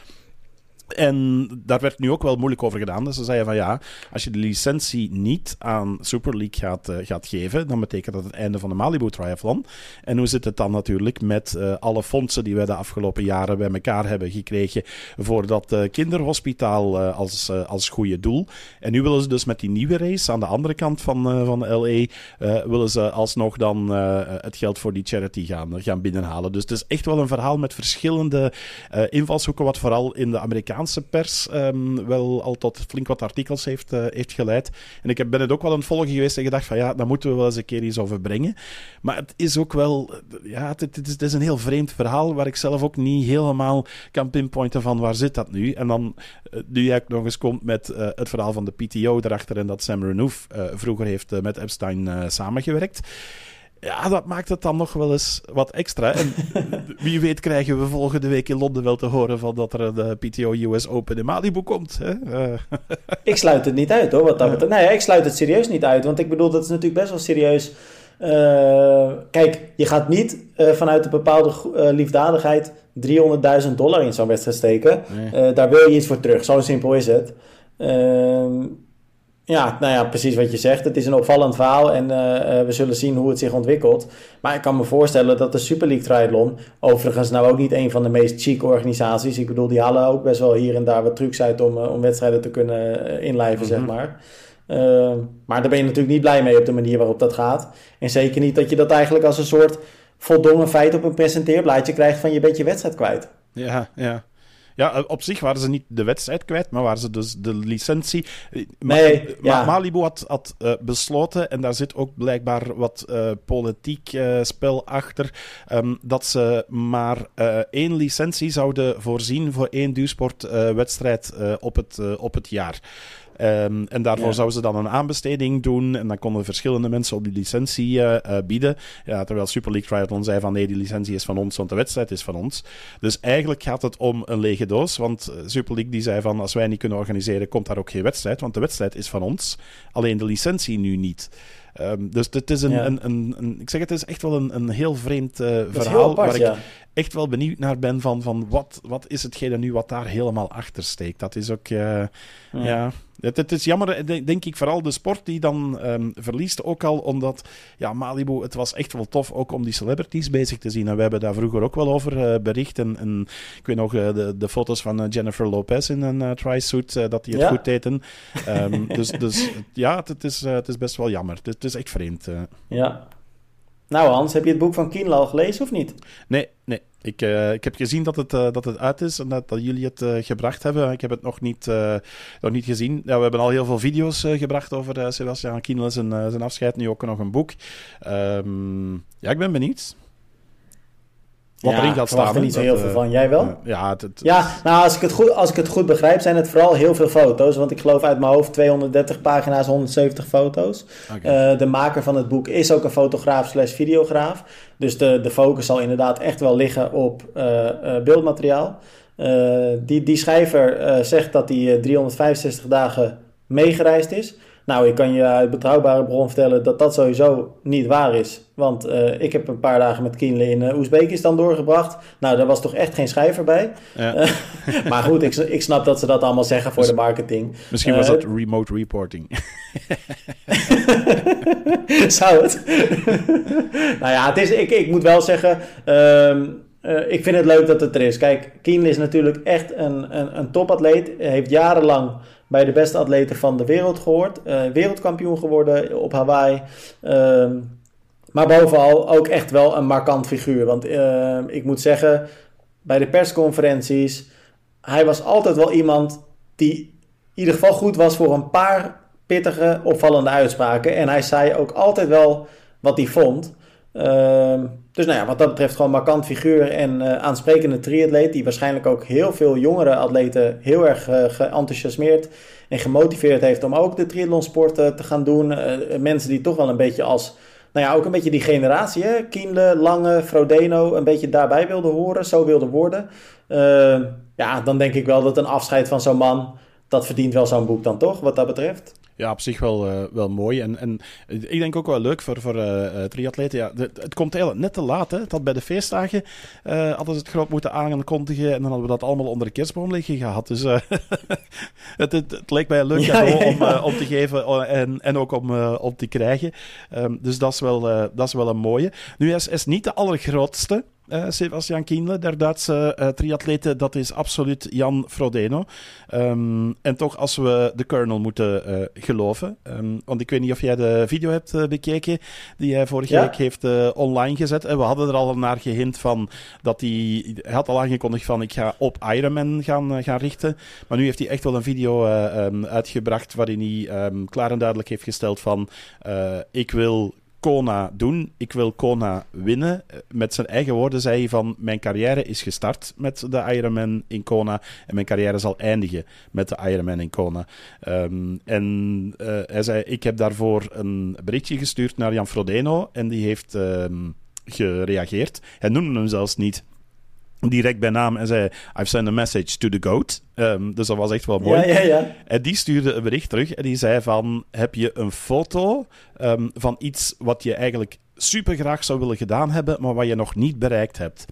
En daar werd nu ook wel moeilijk over gedaan. Dus ze zeiden van ja, als je de licentie niet aan Super League gaat, uh, gaat geven, dan betekent dat het einde van de Malibu Triathlon. En hoe zit het dan natuurlijk met uh, alle fondsen die wij de afgelopen jaren bij elkaar hebben gekregen voor dat uh, kinderhospitaal als, als goede doel. En nu willen ze dus met die nieuwe race aan de andere kant van, van LA, willen ze alsnog dan het geld voor die charity gaan, gaan binnenhalen. Dus het is echt wel een verhaal met verschillende invalshoeken, wat vooral in de Amerikaanse Amerikaanse pers um, wel al tot flink wat artikels heeft, uh, heeft geleid. En ik heb, ben het ook wel aan het geweest en gedacht van ja, daar moeten we wel eens een keer iets over brengen. Maar het is ook wel, ja, het, is, een heel vreemd verhaal waar ik zelf ook niet helemaal kan pinpointen van waar zit dat nu. En dan, uh, nu jij nog eens komt met uh, het verhaal van de PTO erachter en dat Sam Renouf vroeger heeft met Epstein samengewerkt ja, dat maakt het dan nog wel eens wat extra. En wie weet krijgen we volgende week in Londen wel te horen van dat er een uh, PTO US Open in Malibu komt. Hè? Uh.
ik sluit het niet uit hoor. Wat dat betreft. Nee, ik sluit het serieus niet uit. Want ik bedoel, dat is natuurlijk best wel serieus. Uh, kijk, je gaat niet vanuit een bepaalde liefdadigheid 300.000 dollar in zo'n wedstrijd steken. Nee. daar wil je iets voor terug. Zo simpel is het. Ehm, ja, nou ja, precies wat je zegt. Het is een opvallend verhaal en uh, we zullen zien hoe het zich ontwikkelt. Maar ik kan me voorstellen dat de Super League Triathlon, overigens nou ook niet een van de meest chic organisaties. Ik bedoel, die halen ook best wel hier en daar wat trucs uit om, uh, om wedstrijden te kunnen inlijven, zeg mhm. maar. maar daar ben je natuurlijk niet blij mee op de manier waarop dat gaat. En zeker niet dat je dat eigenlijk als een soort voldongen feit op een presenteerblaadje krijgt van je bent je wedstrijd kwijt.
Ja, ja. Ja, eh, op zich waren ze niet de wedstrijd kwijt, maar waren ze dus de licentie.
Eh, nee,
Ma ja. Malibu had, had uh, besloten, en daar zit ook blijkbaar wat uh, politiek uh, spel achter, um, dat ze maar één licentie zouden voorzien voor één duursportwedstrijd op, het, op het jaar. Um, en daarvoor ja. zouden ze dan een aanbesteding doen. En dan konden verschillende mensen op die licentie uh, uh, bieden. Ja, terwijl Super League Triathlon zei van nee, die licentie is van ons, want de wedstrijd is van ons. Dus eigenlijk gaat het om een lege doos. Want eh, Super League die zei van als wij niet kunnen organiseren, komt daar ook geen wedstrijd. Want de wedstrijd is van ons. Alleen de licentie nu niet. Um, dus het is een, ja. een, een, een, ik zeg het is echt wel een, een heel vreemd uh, verhaal apart, waar ik echt wel benieuwd naar ben van, van wat, wat is hetgene nu wat daar helemaal achter steekt. Dat is ook, uh, ja. ja. Het, het, is jammer, eh, denk ik, vooral de sport die dan um, verliest. Ook al omdat, ja, Malibu, het was echt wel tof ook om die celebrities bezig te zien. En we hebben daar vroeger ook wel over uh, bericht. En, en, ik weet nog uh, de, de foto's van Jennifer Lopez in een tri-suit, dat die het ja. goed deden. Um, dus, dus ja, het, het, is, het is best wel jammer. Het, het is echt vreemd.
Ja. Nou Hans, heb je het boek van Kienle al gelezen of niet?
Nee, nee. Ik, uh, ik heb gezien dat het, uh, dat het uit is en dat, dat jullie het uh, gebracht hebben. Ik heb het nog niet, nog niet gezien. We hebben al heel veel video's gebracht over Sebastian Kienle, zijn, zijn afscheid. Nu ook nog een boek. Um, ja, ik ben benieuwd
wat ja, erin gaat staan. Ik er niet zo heel veel van. Jij wel?
ja, het, het,
ja, nou als ik, het goed, als ik het goed begrijp zijn het vooral heel veel foto's. Want ik geloof uit mijn hoofd 230 pagina's, 170 foto's. Okay. Uh, de maker van het boek is ook een fotograaf slash videograaf. Dus de, de focus zal inderdaad echt wel liggen op uh, uh, beeldmateriaal. die, die schrijver zegt dat hij 365 dagen meegereisd is. Nou, ik kan je uit betrouwbare bron vertellen dat dat sowieso niet waar is. Want uh, ik heb een paar dagen met Kienle in uh, Oezbekistan doorgebracht. Nou, daar was toch echt geen schrijver bij. Ja. Uh, maar goed, ik, ik snap dat ze dat allemaal zeggen voor de marketing.
Misschien was dat remote reporting.
Zou het? nou ja, het is, ik, ik moet wel zeggen... Um, ik vind het leuk dat het er is. Kijk, Kienle is natuurlijk echt een, een, een topatleet. Hij heeft jarenlang bij de beste atleten van de wereld gehoord. Uh, wereldkampioen geworden op Hawaii. Uh, maar bovenal ook echt wel een markant figuur. Want uh, ik moet zeggen, bij de persconferenties, hij was altijd wel iemand die in ieder geval goed was voor een paar pittige, opvallende uitspraken. En hij zei ook altijd wel wat hij vond. Uh, dus nou ja, wat dat betreft gewoon markant figuur en uh, aansprekende triatleet... die waarschijnlijk ook heel veel jongere atleten heel erg uh, geenthousiasmeerd en gemotiveerd heeft... om ook de triathlonsport uh, te gaan doen. mensen die toch wel een beetje als nou ja, ook een beetje die generatie, hè? Kienle, Lange, Frodeno, een beetje daarbij wilde horen, zo wilde worden. Uh, ja, dan denk ik wel dat een afscheid van zo'n man, dat verdient wel zo'n boek dan toch, wat dat betreft
ja, op zich wel, uh, wel mooi. En, en ik denk ook wel leuk voor, voor uh, triatleten. Ja, het komt eigenlijk net te laat. Hè. Het had bij de feestdagen uh, hadden ze het groot moeten aankondigen. En dan hadden we dat allemaal onder de kerstboom liggen gehad. Dus het, het, het, leek mij een leuk ja, ja, om, om te geven en, en ook om, om te krijgen. Um, dus dat is, wel, dat is wel een mooie. Nu, is, is niet de allergrootste. Uh, Sebastian Kienle, der Duitse uh, triatlete, dat is absoluut Jan Frodeno. Um, en toch, als we de Colonel moeten uh, geloven, um, want ik weet niet of jij de video hebt bekeken, die hij vorige ja? week heeft online gezet. En we hadden er al naar gehint van dat hij, hij had al aangekondigd van ik ga op Ironman gaan, gaan richten. Maar nu heeft hij echt wel een video um, uitgebracht waarin hij klaar en duidelijk heeft gesteld van ik wil Kona doen. Ik wil Kona winnen. Met zijn eigen woorden zei hij van... Mijn carrière is gestart met de Ironman in Kona. En mijn carrière zal eindigen met de Ironman in Kona. Um, en uh, hij zei... Ik heb daarvoor een berichtje gestuurd naar Jan Frodeno. En die heeft um, gereageerd. Hij noemde hem zelfs niet direct bij naam en zei: I've sent a message to the goat. Um, dus dat was echt wel mooi.
Ja, ja, ja.
En die stuurde een bericht terug en die zei: van, Heb je een foto um, van iets wat je eigenlijk super graag zou willen gedaan hebben, maar wat je nog niet bereikt hebt?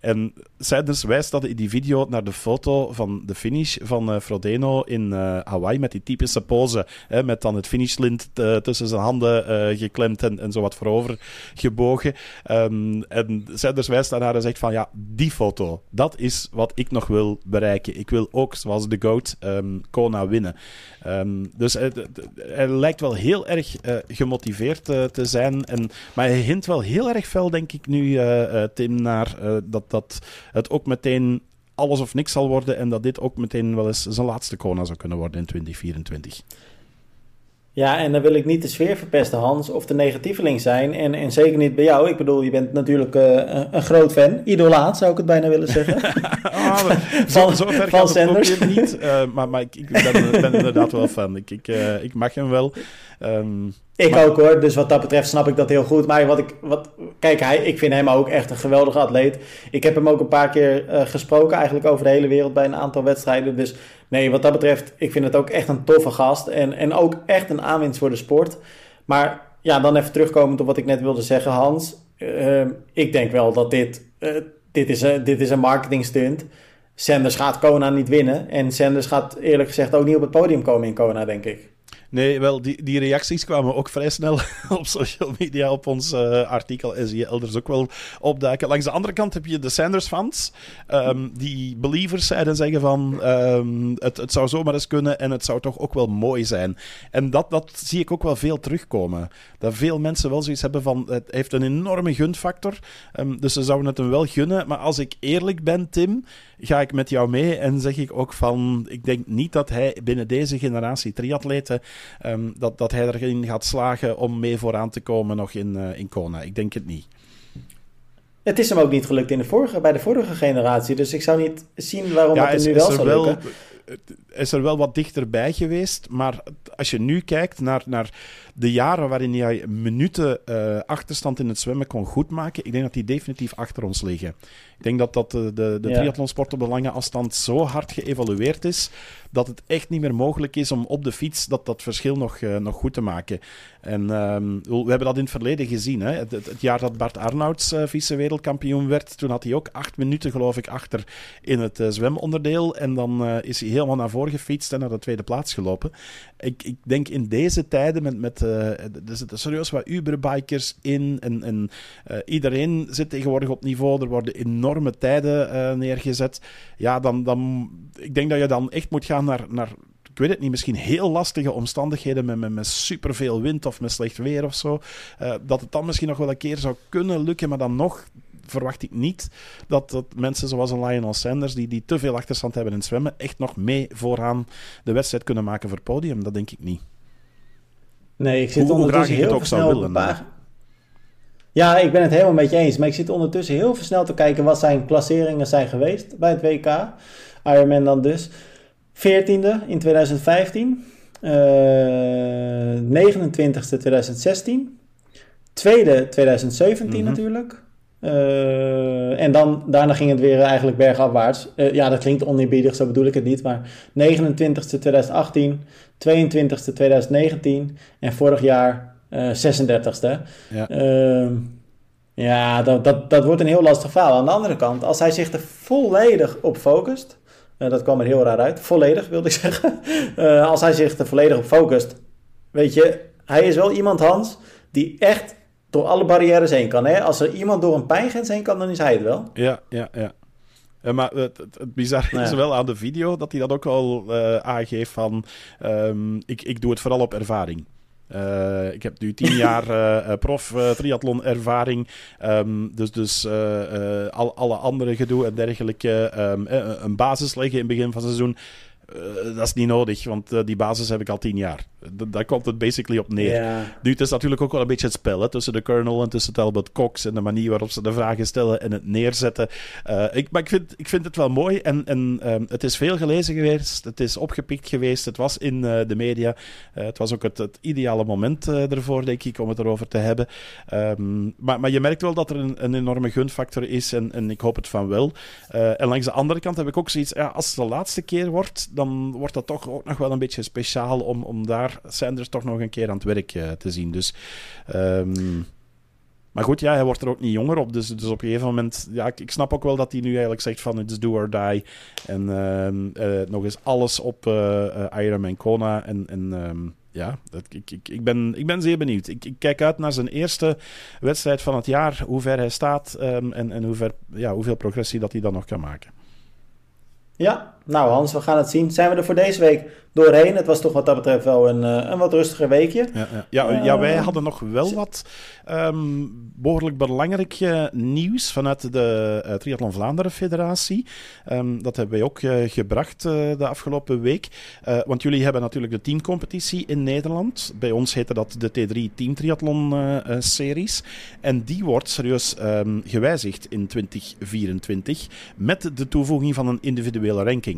En Sanders wijst dat in die video naar de foto van de finish van uh, Frodeno in uh, Hawaii met die typische pose. Hè, met dan het finishlint uh, tussen zijn handen geklemd en, en zo wat voorover gebogen. Um, en Sanders wijst daarnaar en zegt van ja, die foto, dat is wat ik nog wil bereiken. Ik wil ook, zoals de GOAT, um, Kona winnen. Um, dus hij, hij, lijkt wel heel erg gemotiveerd te zijn. En, maar hij hint wel heel erg fel, denk ik nu, Tim, naar dat dat het ook meteen alles of niks zal worden en dat dit ook meteen wel eens zijn laatste Kona zou kunnen worden in 2024.
Ja, en dan wil ik niet de sfeer verpesten, Hans, of de negatieveling zijn. En, en zeker niet bij jou. Ik bedoel, je bent natuurlijk uh, een groot fan. Idolaat, zou ik het bijna willen zeggen.
oh, van, zo, ver van gaat niet. Uh, maar maar ik, ik ben, ben, inderdaad wel fan. Ik, ik, uh, ik mag hem wel. Um,
ik ook hoor, dus wat dat betreft snap ik dat heel goed. Maar wat ik, wat, kijk, hij, ik vind hem ook echt een geweldige atleet. Ik heb hem ook een paar keer gesproken, eigenlijk over de hele wereld bij een aantal wedstrijden. Dus nee, wat dat betreft, ik vind het ook echt een toffe gast. En, en ook echt een aanwinst voor de sport. Maar ja, dan even terugkomend op wat ik net wilde zeggen, Hans. Uh, ik denk wel dat dit, uh, dit, is, uh, dit is een marketing stunt. Sanders gaat Kona niet winnen. En Sanders gaat eerlijk gezegd ook niet op het podium komen in Kona, denk ik.
Nee, wel, die, die reacties kwamen ook vrij snel op social media op ons uh, artikel. En zie je elders ook wel opduiken. Langs de andere kant heb je de Sanders-fans, um, die believers zijn en zeggen van um, het, het zou zomaar eens kunnen en het zou toch ook wel mooi zijn. En dat, dat zie ik ook wel veel terugkomen. Dat veel mensen wel zoiets hebben van het heeft een enorme gunfactor. Um, dus ze zouden het hem wel gunnen. Maar als ik eerlijk ben, Tim, ga ik met jou mee en zeg ik ook van ik denk niet dat hij binnen deze generatie triatleten um, dat, dat hij erin gaat slagen om mee vooraan te komen nog in, uh, in Kona. Ik denk het niet.
Het is hem ook niet gelukt in de vorige, bij de vorige generatie. Dus ik zou niet zien waarom ja, het nu wel zou lukken.
Is er wel wat dichterbij geweest. Maar als je nu kijkt naar, naar de jaren waarin jij minuten uh, achterstand in het zwemmen kon goedmaken, ik denk dat die definitief achter ons liggen. Ik denk dat, dat de, de, de ja. triathlonsport op de lange afstand zo hard geëvolueerd is dat het echt niet meer mogelijk is om op de fiets dat, dat verschil nog, uh, nog goed te maken. En um, we hebben dat in het verleden gezien. Hè? Het, jaar dat Bart Arnouds uh, vice-wereldkampioen werd, toen had hij ook acht minuten, geloof ik, achter in het uh, zwemonderdeel. En dan is hij helemaal naar voren gefietst en naar de tweede plaats gelopen. Ik, ik denk in deze tijden met, met er zitten serieus wat Uberbikers in en, en iedereen zit tegenwoordig op niveau. Er worden enorme tijden neergezet. Ja, dan, dan, ik denk dat je dan echt moet gaan naar, naar ik weet het niet, misschien heel lastige omstandigheden met, met, met superveel wind of met slecht weer of zo, uh, dat het dan misschien nog wel een keer zou kunnen lukken, maar dan nog verwacht ik niet dat, dat mensen zoals een Lionel Sanders, die, die te veel achterstand hebben in zwemmen, echt nog mee vooraan de wedstrijd kunnen maken voor het podium. Dat denk ik niet.
Nee, ik zit hoe, ondertussen heel ook zou willen. Ja, ik ben het helemaal met je eens. Maar ik zit ondertussen heel versneld te kijken wat zijn klasseringen zijn geweest bij het WK. Ironman dan dus. 14e in 2015. Uh, 29e 2016. tweede 2017 mhm. natuurlijk. Uh, en dan, daarna ging het weer eigenlijk bergafwaarts. Uh, ja, dat klinkt oneerbiedig, zo bedoel ik het niet. Maar 29ste 2018, 22ste 2019 en vorig jaar uh, 36ste. Ja, uh, ja dat, dat, dat wordt een heel lastig verhaal. Aan de andere kant, als hij zich er volledig op focust... dat kwam er heel raar uit. Volledig, wilde ik zeggen. als hij zich er volledig op focust... Weet je, hij is wel iemand, Hans, die echt door alle barrières heen kan. Hè? Als er iemand door een pijngrens heen kan, dan is hij het wel.
Ja, ja, ja. Ja, maar het, het, het bizarre is wel aan de video dat hij dat ook al aangeeft van um, ik, ik doe het vooral op ervaring. Uh, ik heb nu tien jaar uh, prof triathlon ervaring. Um, dus dus al, alle andere gedoe en dergelijke. Um, een basis leggen in het begin van het seizoen. Uh, dat is niet nodig, want uh, die basis heb ik al tien jaar. Daar komt het basically op neer. Yeah. Nu, het is natuurlijk ook wel een beetje het spel hè, tussen de Colonel en tussen Talbot Cox en de manier waarop ze de vragen stellen en het neerzetten. Uh, ik, maar ik vind, ik vind het wel mooi en, en um, het is veel gelezen geweest, het is opgepikt geweest, het was in de media. het was ook het, het ideale moment ervoor, denk ik, om het erover te hebben. Um, maar, maar je merkt wel dat er een, een enorme gunfactor is en, en ik hoop het van wel. en langs de andere kant heb ik ook zoiets, ja, als het de laatste keer wordt dan wordt dat toch ook nog wel een beetje speciaal om, om daar Sanders toch nog een keer aan het werk uh, te zien. Dus, um, maar goed, ja, hij wordt er ook niet jonger op. Dus, dus op een gegeven moment, ja, ik, snap ook wel dat hij nu eigenlijk zegt van it's do or die. En uh, nog eens alles op Ironman Kona. En, en um, ja, dat, ik, ik, ik, ben, ik ben zeer benieuwd. Ik, kijk uit naar zijn eerste wedstrijd van het jaar, hoe ver hij staat en, en hoe ver, ja, hoeveel progressie dat hij dan nog kan maken.
Ja, nou Hans, we gaan het zien. Zijn we er voor deze week doorheen? Het was toch wat dat betreft wel een, eh, een wat rustiger weekje.
Ja, ja. ja, ja wij hadden nog wel wat um, behoorlijk belangrijk uh, nieuws vanuit de uh, Triathlon Vlaanderen Federatie. Um, dat hebben wij ook gebracht de afgelopen week. want jullie hebben natuurlijk de teamcompetitie in Nederland. Bij ons heette dat de T3 Team Triathlon Series. En die wordt serieus um, gewijzigd in 2024 met de toevoeging van een individuele ranking.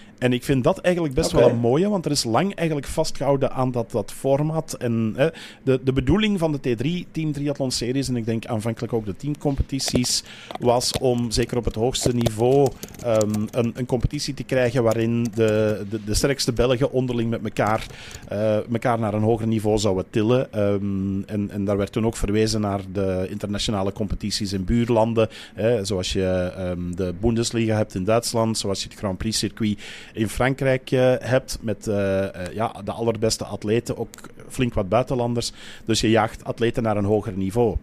En ik vind dat eigenlijk best wel een mooie, want er is lang eigenlijk vastgehouden aan dat, dat format. En hè, de, de bedoeling van de T3 Team Triathlon Series, en ik denk aanvankelijk ook de teamcompetities, was om zeker op het hoogste niveau um, een, een competitie te krijgen waarin de, de, de sterkste Belgen onderling met elkaar, uh, elkaar naar een hoger niveau zouden tillen. Um, en, en daar werd toen ook verwezen naar de internationale competities in buurlanden, hè, zoals je um, de Bundesliga hebt in Duitsland, zoals je het Grand Prix circuit in Frankrijk uh, hebt met uh, uh, ja, de allerbeste atleten, ook flink wat buitenlanders. Dus je jaagt atleten naar een hoger niveau.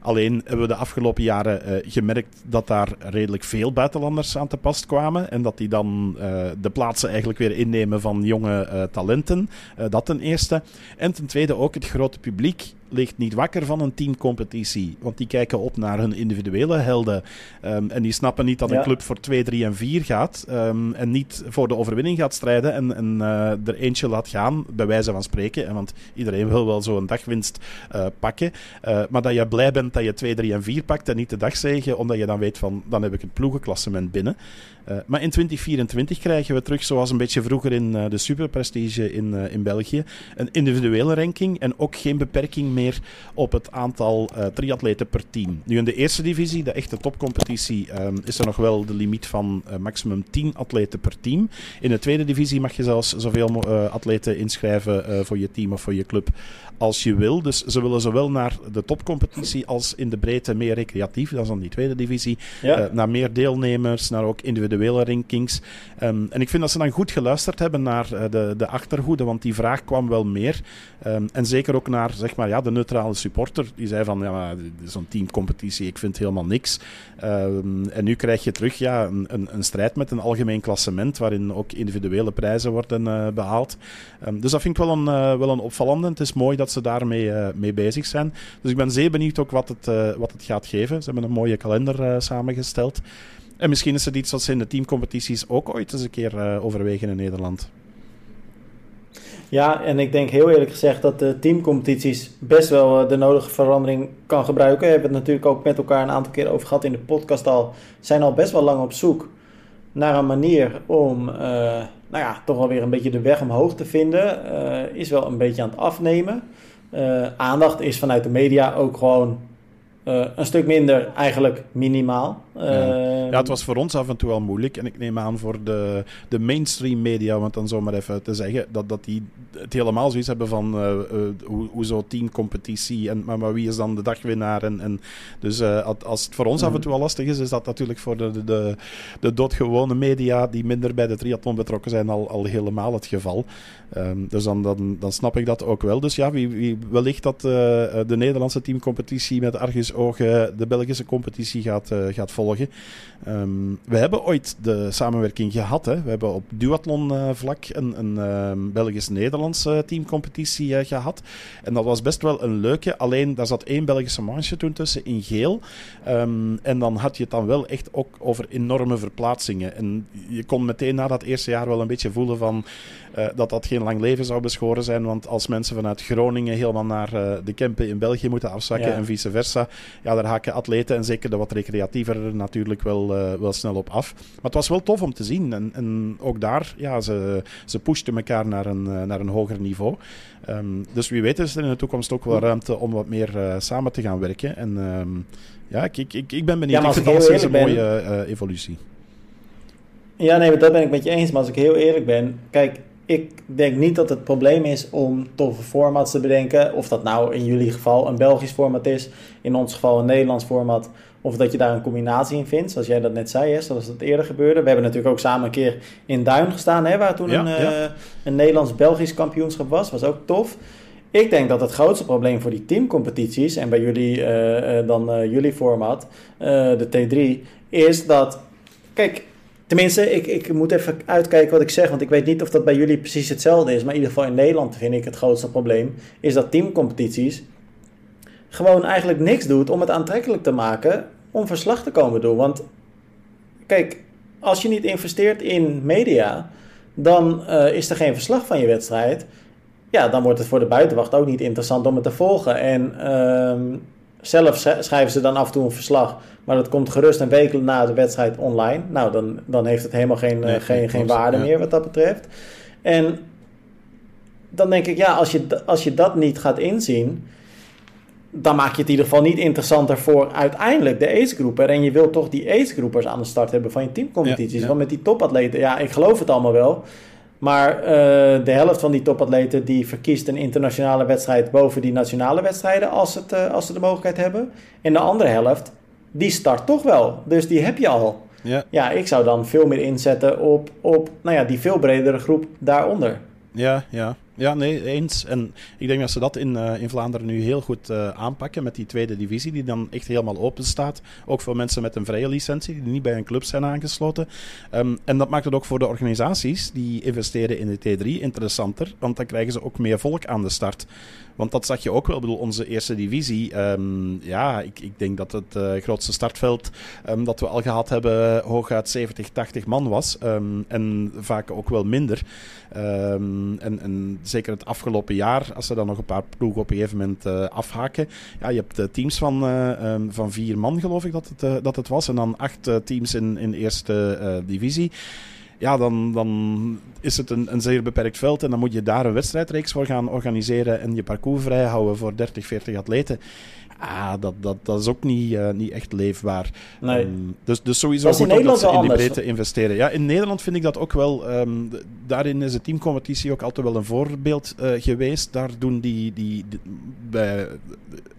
Alleen hebben we de afgelopen jaren gemerkt dat daar redelijk veel buitenlanders aan te pas kwamen. En dat die dan de plaatsen eigenlijk weer innemen van jonge talenten. dat ten eerste. En ten tweede ook het grote publiek ligt niet wakker van een teamcompetitie. Want die kijken op naar hun individuele helden. Um, en die snappen niet dat een club voor 2, 3 en 4 gaat. Um, en niet voor de overwinning gaat strijden. En, en uh, er eentje laat gaan, bij wijze van spreken. En want iedereen wil wel zo'n dagwinst uh, pakken. Uh, maar dat je blij bent dat je 2, 3 en 4 pakt en niet de dagzegen. Omdat je dan weet van, dan heb ik het ploegenklassement binnen. Maar in 2024 krijgen we terug, zoals een beetje vroeger in de superprestige in, in België, een individuele ranking en ook geen beperking meer op het aantal triatleten per team. Nu in de eerste divisie, de echte topcompetitie, um, is er nog wel de limiet van maximum 10 atleten per team. In de tweede divisie mag je zelfs zoveel atleten inschrijven voor je team of voor je club als je wil. Dus ze willen zowel naar de topcompetitie als in de breedte meer recreatief, dat is dan die tweede divisie, ja. naar meer deelnemers, naar ook individuele rankings. Um, en ik vind dat ze dan goed geluisterd hebben naar uh, de, de achterhoede, want die vraag kwam wel meer. Um, en zeker ook naar zeg maar, ja, de neutrale supporter. Die zei van, ja, zo'n teamcompetitie, ik vind helemaal niks. Um, en nu krijg je terug ja, een, een, een, strijd met een algemeen klassement, waarin ook individuele prijzen worden uh, behaald. dus dat vind ik wel een, wel een opvallende. Het is mooi dat ze daarmee mee bezig zijn. Dus ik ben zeer benieuwd ook wat het, wat het gaat geven. Ze hebben een mooie kalender samengesteld. En misschien is het iets wat ze in de teamcompetities ook ooit eens een keer overwegen in Nederland.
Ja, en ik denk heel eerlijk gezegd dat de teamcompetities best wel de nodige verandering kan gebruiken. We hebben het natuurlijk ook met elkaar een aantal keer over gehad in de podcast al. Zijn al best wel lang op zoek naar een manier om, nou ja, toch wel weer een beetje de weg omhoog te vinden. is wel een beetje aan het afnemen. aandacht is vanuit de media ook gewoon uh, een stuk minder, eigenlijk minimaal.
Ja. ja. het was voor ons af en toe al moeilijk. En ik neem aan voor de, de mainstream media, om het dan zo maar even te zeggen, dat, dat die het helemaal zoiets hebben van uh, uh, hoe, hoe zo teamcompetitie en maar, maar, wie is dan de dagwinnaar. En, en dus als het voor ons af en toe al lastig is, is dat natuurlijk voor de, de, de doodgewone media die minder bij de triathlon betrokken zijn al, al helemaal het geval. Um, dus dan, dan, dan snap ik dat ook wel. Dus ja, wie, wie, wellicht dat de Nederlandse teamcompetitie met Argus ogen de Belgische competitie gaat, uh, gaat volgen. Um, we hebben ooit de samenwerking gehad. Hè. We hebben op duathlon uh, vlak een, een uh, Belgisch-Nederlandse teamcompetitie uh, gehad. En dat was best wel een leuke. Alleen daar zat één Belgische manche toen tussen in geel. Um, en dan had je het dan wel echt ook over enorme verplaatsingen. En je kon meteen na dat eerste jaar wel een beetje voelen van dat dat geen lang leven zou beschoren zijn. Want als mensen vanuit Groningen helemaal naar uh, de Kempen in België moeten afzakken ja. en vice versa, ja, daar haken atleten en zeker de wat recreatiever natuurlijk wel, uh, wel snel op af. Maar het was wel tof om te zien. En, en ook daar, ja, ze, ze pushten elkaar naar een, naar een hoger niveau. Um, dus wie weet is er in de toekomst ook wel ruimte om wat meer samen te gaan werken. En um, ja, ik, ik, ik ben benieuwd. Ja, ik vind het een mooie evolutie.
Ja, nee, dat ben ik met je eens. Maar als ik heel eerlijk ben, kijk, ik denk niet dat het probleem is om toffe formats te bedenken. Of dat nou in jullie geval een Belgisch format is, in ons geval een Nederlands format. Of dat je daar een combinatie in vindt, zoals jij dat net zei, hè, zoals dat eerder gebeurde. We hebben natuurlijk ook samen een keer in Duin gestaan, hè, waar toen een, ja. Uh, een Nederlands-Belgisch kampioenschap was. Was ook tof. Ik denk dat het grootste probleem voor die teamcompetities, en bij jullie uh, uh, dan jullie format, de T3, is dat. Kijk, Tenminste, ik, ik moet even uitkijken wat ik zeg, want ik weet niet of dat bij jullie precies hetzelfde is. Maar in ieder geval in Nederland vind ik het grootste probleem, is dat teamcompetities gewoon eigenlijk niks doet om het aantrekkelijk te maken om verslag te komen doen. Want kijk, als je niet investeert in media, dan uh, is er geen verslag van je wedstrijd. Ja, dan wordt het voor de buitenwacht ook niet interessant om het te volgen. En uh, zelf schrijven ze dan af en toe een verslag, maar dat komt gerust een week na de wedstrijd online. Nou, dan, dan heeft het helemaal geen, nee, uh, geen, geen waarde ja. meer wat dat betreft. En dan denk ik, ja, als je, als je dat niet gaat inzien, dan maak je het in ieder geval niet interessanter voor uiteindelijk de ace-groeper. En je wilt toch die ace-groepers aan de start hebben van je teamcompetities. Ja, ja. Want met die topatleten, ja, ik geloof het allemaal wel. Maar uh, de helft van die topatleten die verkiest een internationale wedstrijd boven die nationale wedstrijden als, het, uh, als ze de mogelijkheid hebben. En de andere helft, die start toch wel. Dus die heb je al. Ja, ja ik zou dan veel meer inzetten op, op nou ja, die veel bredere groep daaronder.
Ja, ja. Ja, nee, eens. En ik denk dat ze dat in, uh, in Vlaanderen nu heel goed uh, aanpakken met die tweede divisie, die dan echt helemaal open staat. Ook voor mensen met een vrije licentie, die niet bij een club zijn aangesloten. Um, en dat maakt het ook voor de organisaties die investeren in de T3 interessanter, want dan krijgen ze ook meer volk aan de start. Want dat zag je ook wel. Ik bedoel, onze eerste divisie. Um, ja, ik, ik denk dat het uh, grootste startveld um, dat we al gehad hebben hooguit 70, 80 man was. En vaak ook wel minder. en, en zeker het afgelopen jaar, als ze dan nog een paar ploegen op een gegeven moment uh, afhaken. Ja, je hebt uh, teams van, uh, um, van vier man, geloof ik dat het, dat het was. En dan acht teams in, in eerste divisie ja, dan, dan is het een, een zeer beperkt veld en dan moet je daar een wedstrijdreeks voor gaan organiseren en je parcours vrijhouden voor 30, 40 atleten. Ah, dat, dat, dat is ook niet, uh, niet echt leefbaar. Nee. Um, dus, dus sowieso goed dat, dat ze in die breedte investeren. Ja, in Nederland vind ik dat ook wel. Um, daarin is de teamcompetitie ook altijd wel een voorbeeld uh, geweest. Daar doen die, die, die bij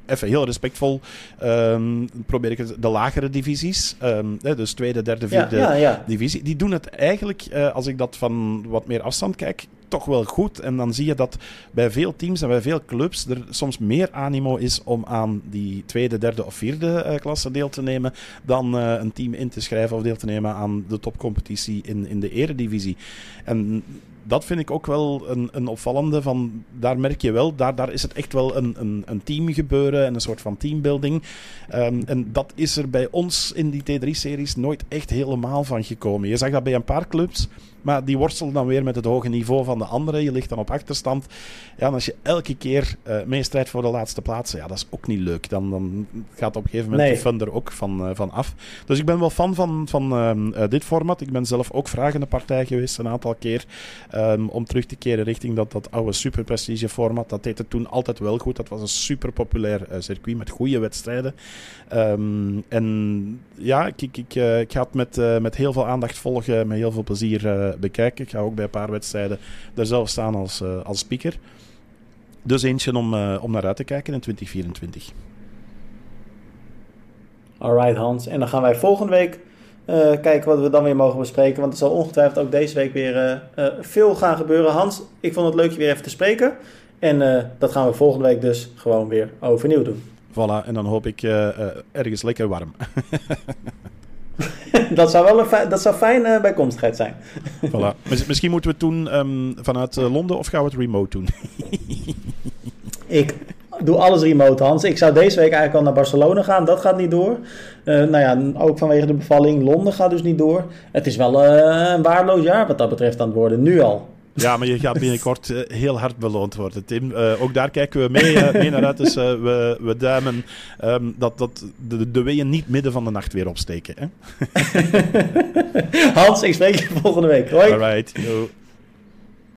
even heel respectvol, um, probeer ik het, de lagere divisies, um, dus tweede, derde, vierde ja, ja, ja. divisie, die doen het eigenlijk, uh, als ik dat van wat meer afstand kijk, toch wel goed. En dan zie je dat bij veel teams en bij veel clubs er soms meer animo is om aan die tweede, derde of vierde uh, klasse deel te nemen dan uh, een team in te schrijven of deel te nemen aan de topcompetitie in, in de eredivisie. En dat vind ik ook wel een, een opvallende. Van, daar merk je wel, daar, daar is het echt wel een, een, een team gebeuren en een soort van teambuilding. Um, en dat is er bij ons in die T3-series nooit echt helemaal van gekomen. Je zag dat bij een paar clubs, maar die worstelen dan weer met het hoge niveau van de anderen. Je ligt dan op achterstand. Ja, en als je elke keer uh, meestrijdt voor de laatste plaatsen, ja, dat is ook niet leuk. Dan, dan gaat op een gegeven moment nee. de fun er ook van, uh, van af. Dus ik ben wel fan van, van uh, dit format. Ik ben zelf ook vragende partij geweest een aantal keer um, om terug te keren richting dat, dat oude super prestige format. Dat deed het toen altijd wel goed. Dat was een super populair circuit met goede wedstrijden. Um, en ja, ik, ik, ik, ik ga het met, met heel veel aandacht volgen, met heel veel plezier bekijken. Ik ga ook bij een paar wedstrijden er zelf staan als, als speaker. Dus eentje om, om naar uit te kijken in 2024.
Alright Hans, en dan gaan wij volgende week kijken wat we dan weer mogen bespreken. Want er zal ongetwijfeld ook deze week weer uh, veel gaan gebeuren. Hans, ik vond het leuk je weer even te spreken. En dat gaan we volgende week dus gewoon weer overnieuw doen.
Voilà, en dan hoop ik ergens lekker warm.
dat zou wel een dat zou fijn uh, bijkomstigheid zijn.
voilà. Misschien moeten we het doen um, vanuit uh, Londen of gaan we het remote doen?
ik doe alles remote, Hans. Ik zou deze week eigenlijk al naar Barcelona gaan. Dat gaat niet door. Uh, nou ja, ook vanwege de bevalling. Londen gaat dus niet door. Het is wel een waardeloos jaar wat dat betreft aan het worden. Nu al.
Ja, maar je gaat binnenkort uh, heel hard beloond worden, Tim. Uh, ook daar kijken we mee, uh, mee naar uit. Dus we, we duimen um, dat, dat de, de weeën niet midden van de nacht weer opsteken. Hè?
Hans, ik spreek je volgende week. Hoi.
All right. Yo.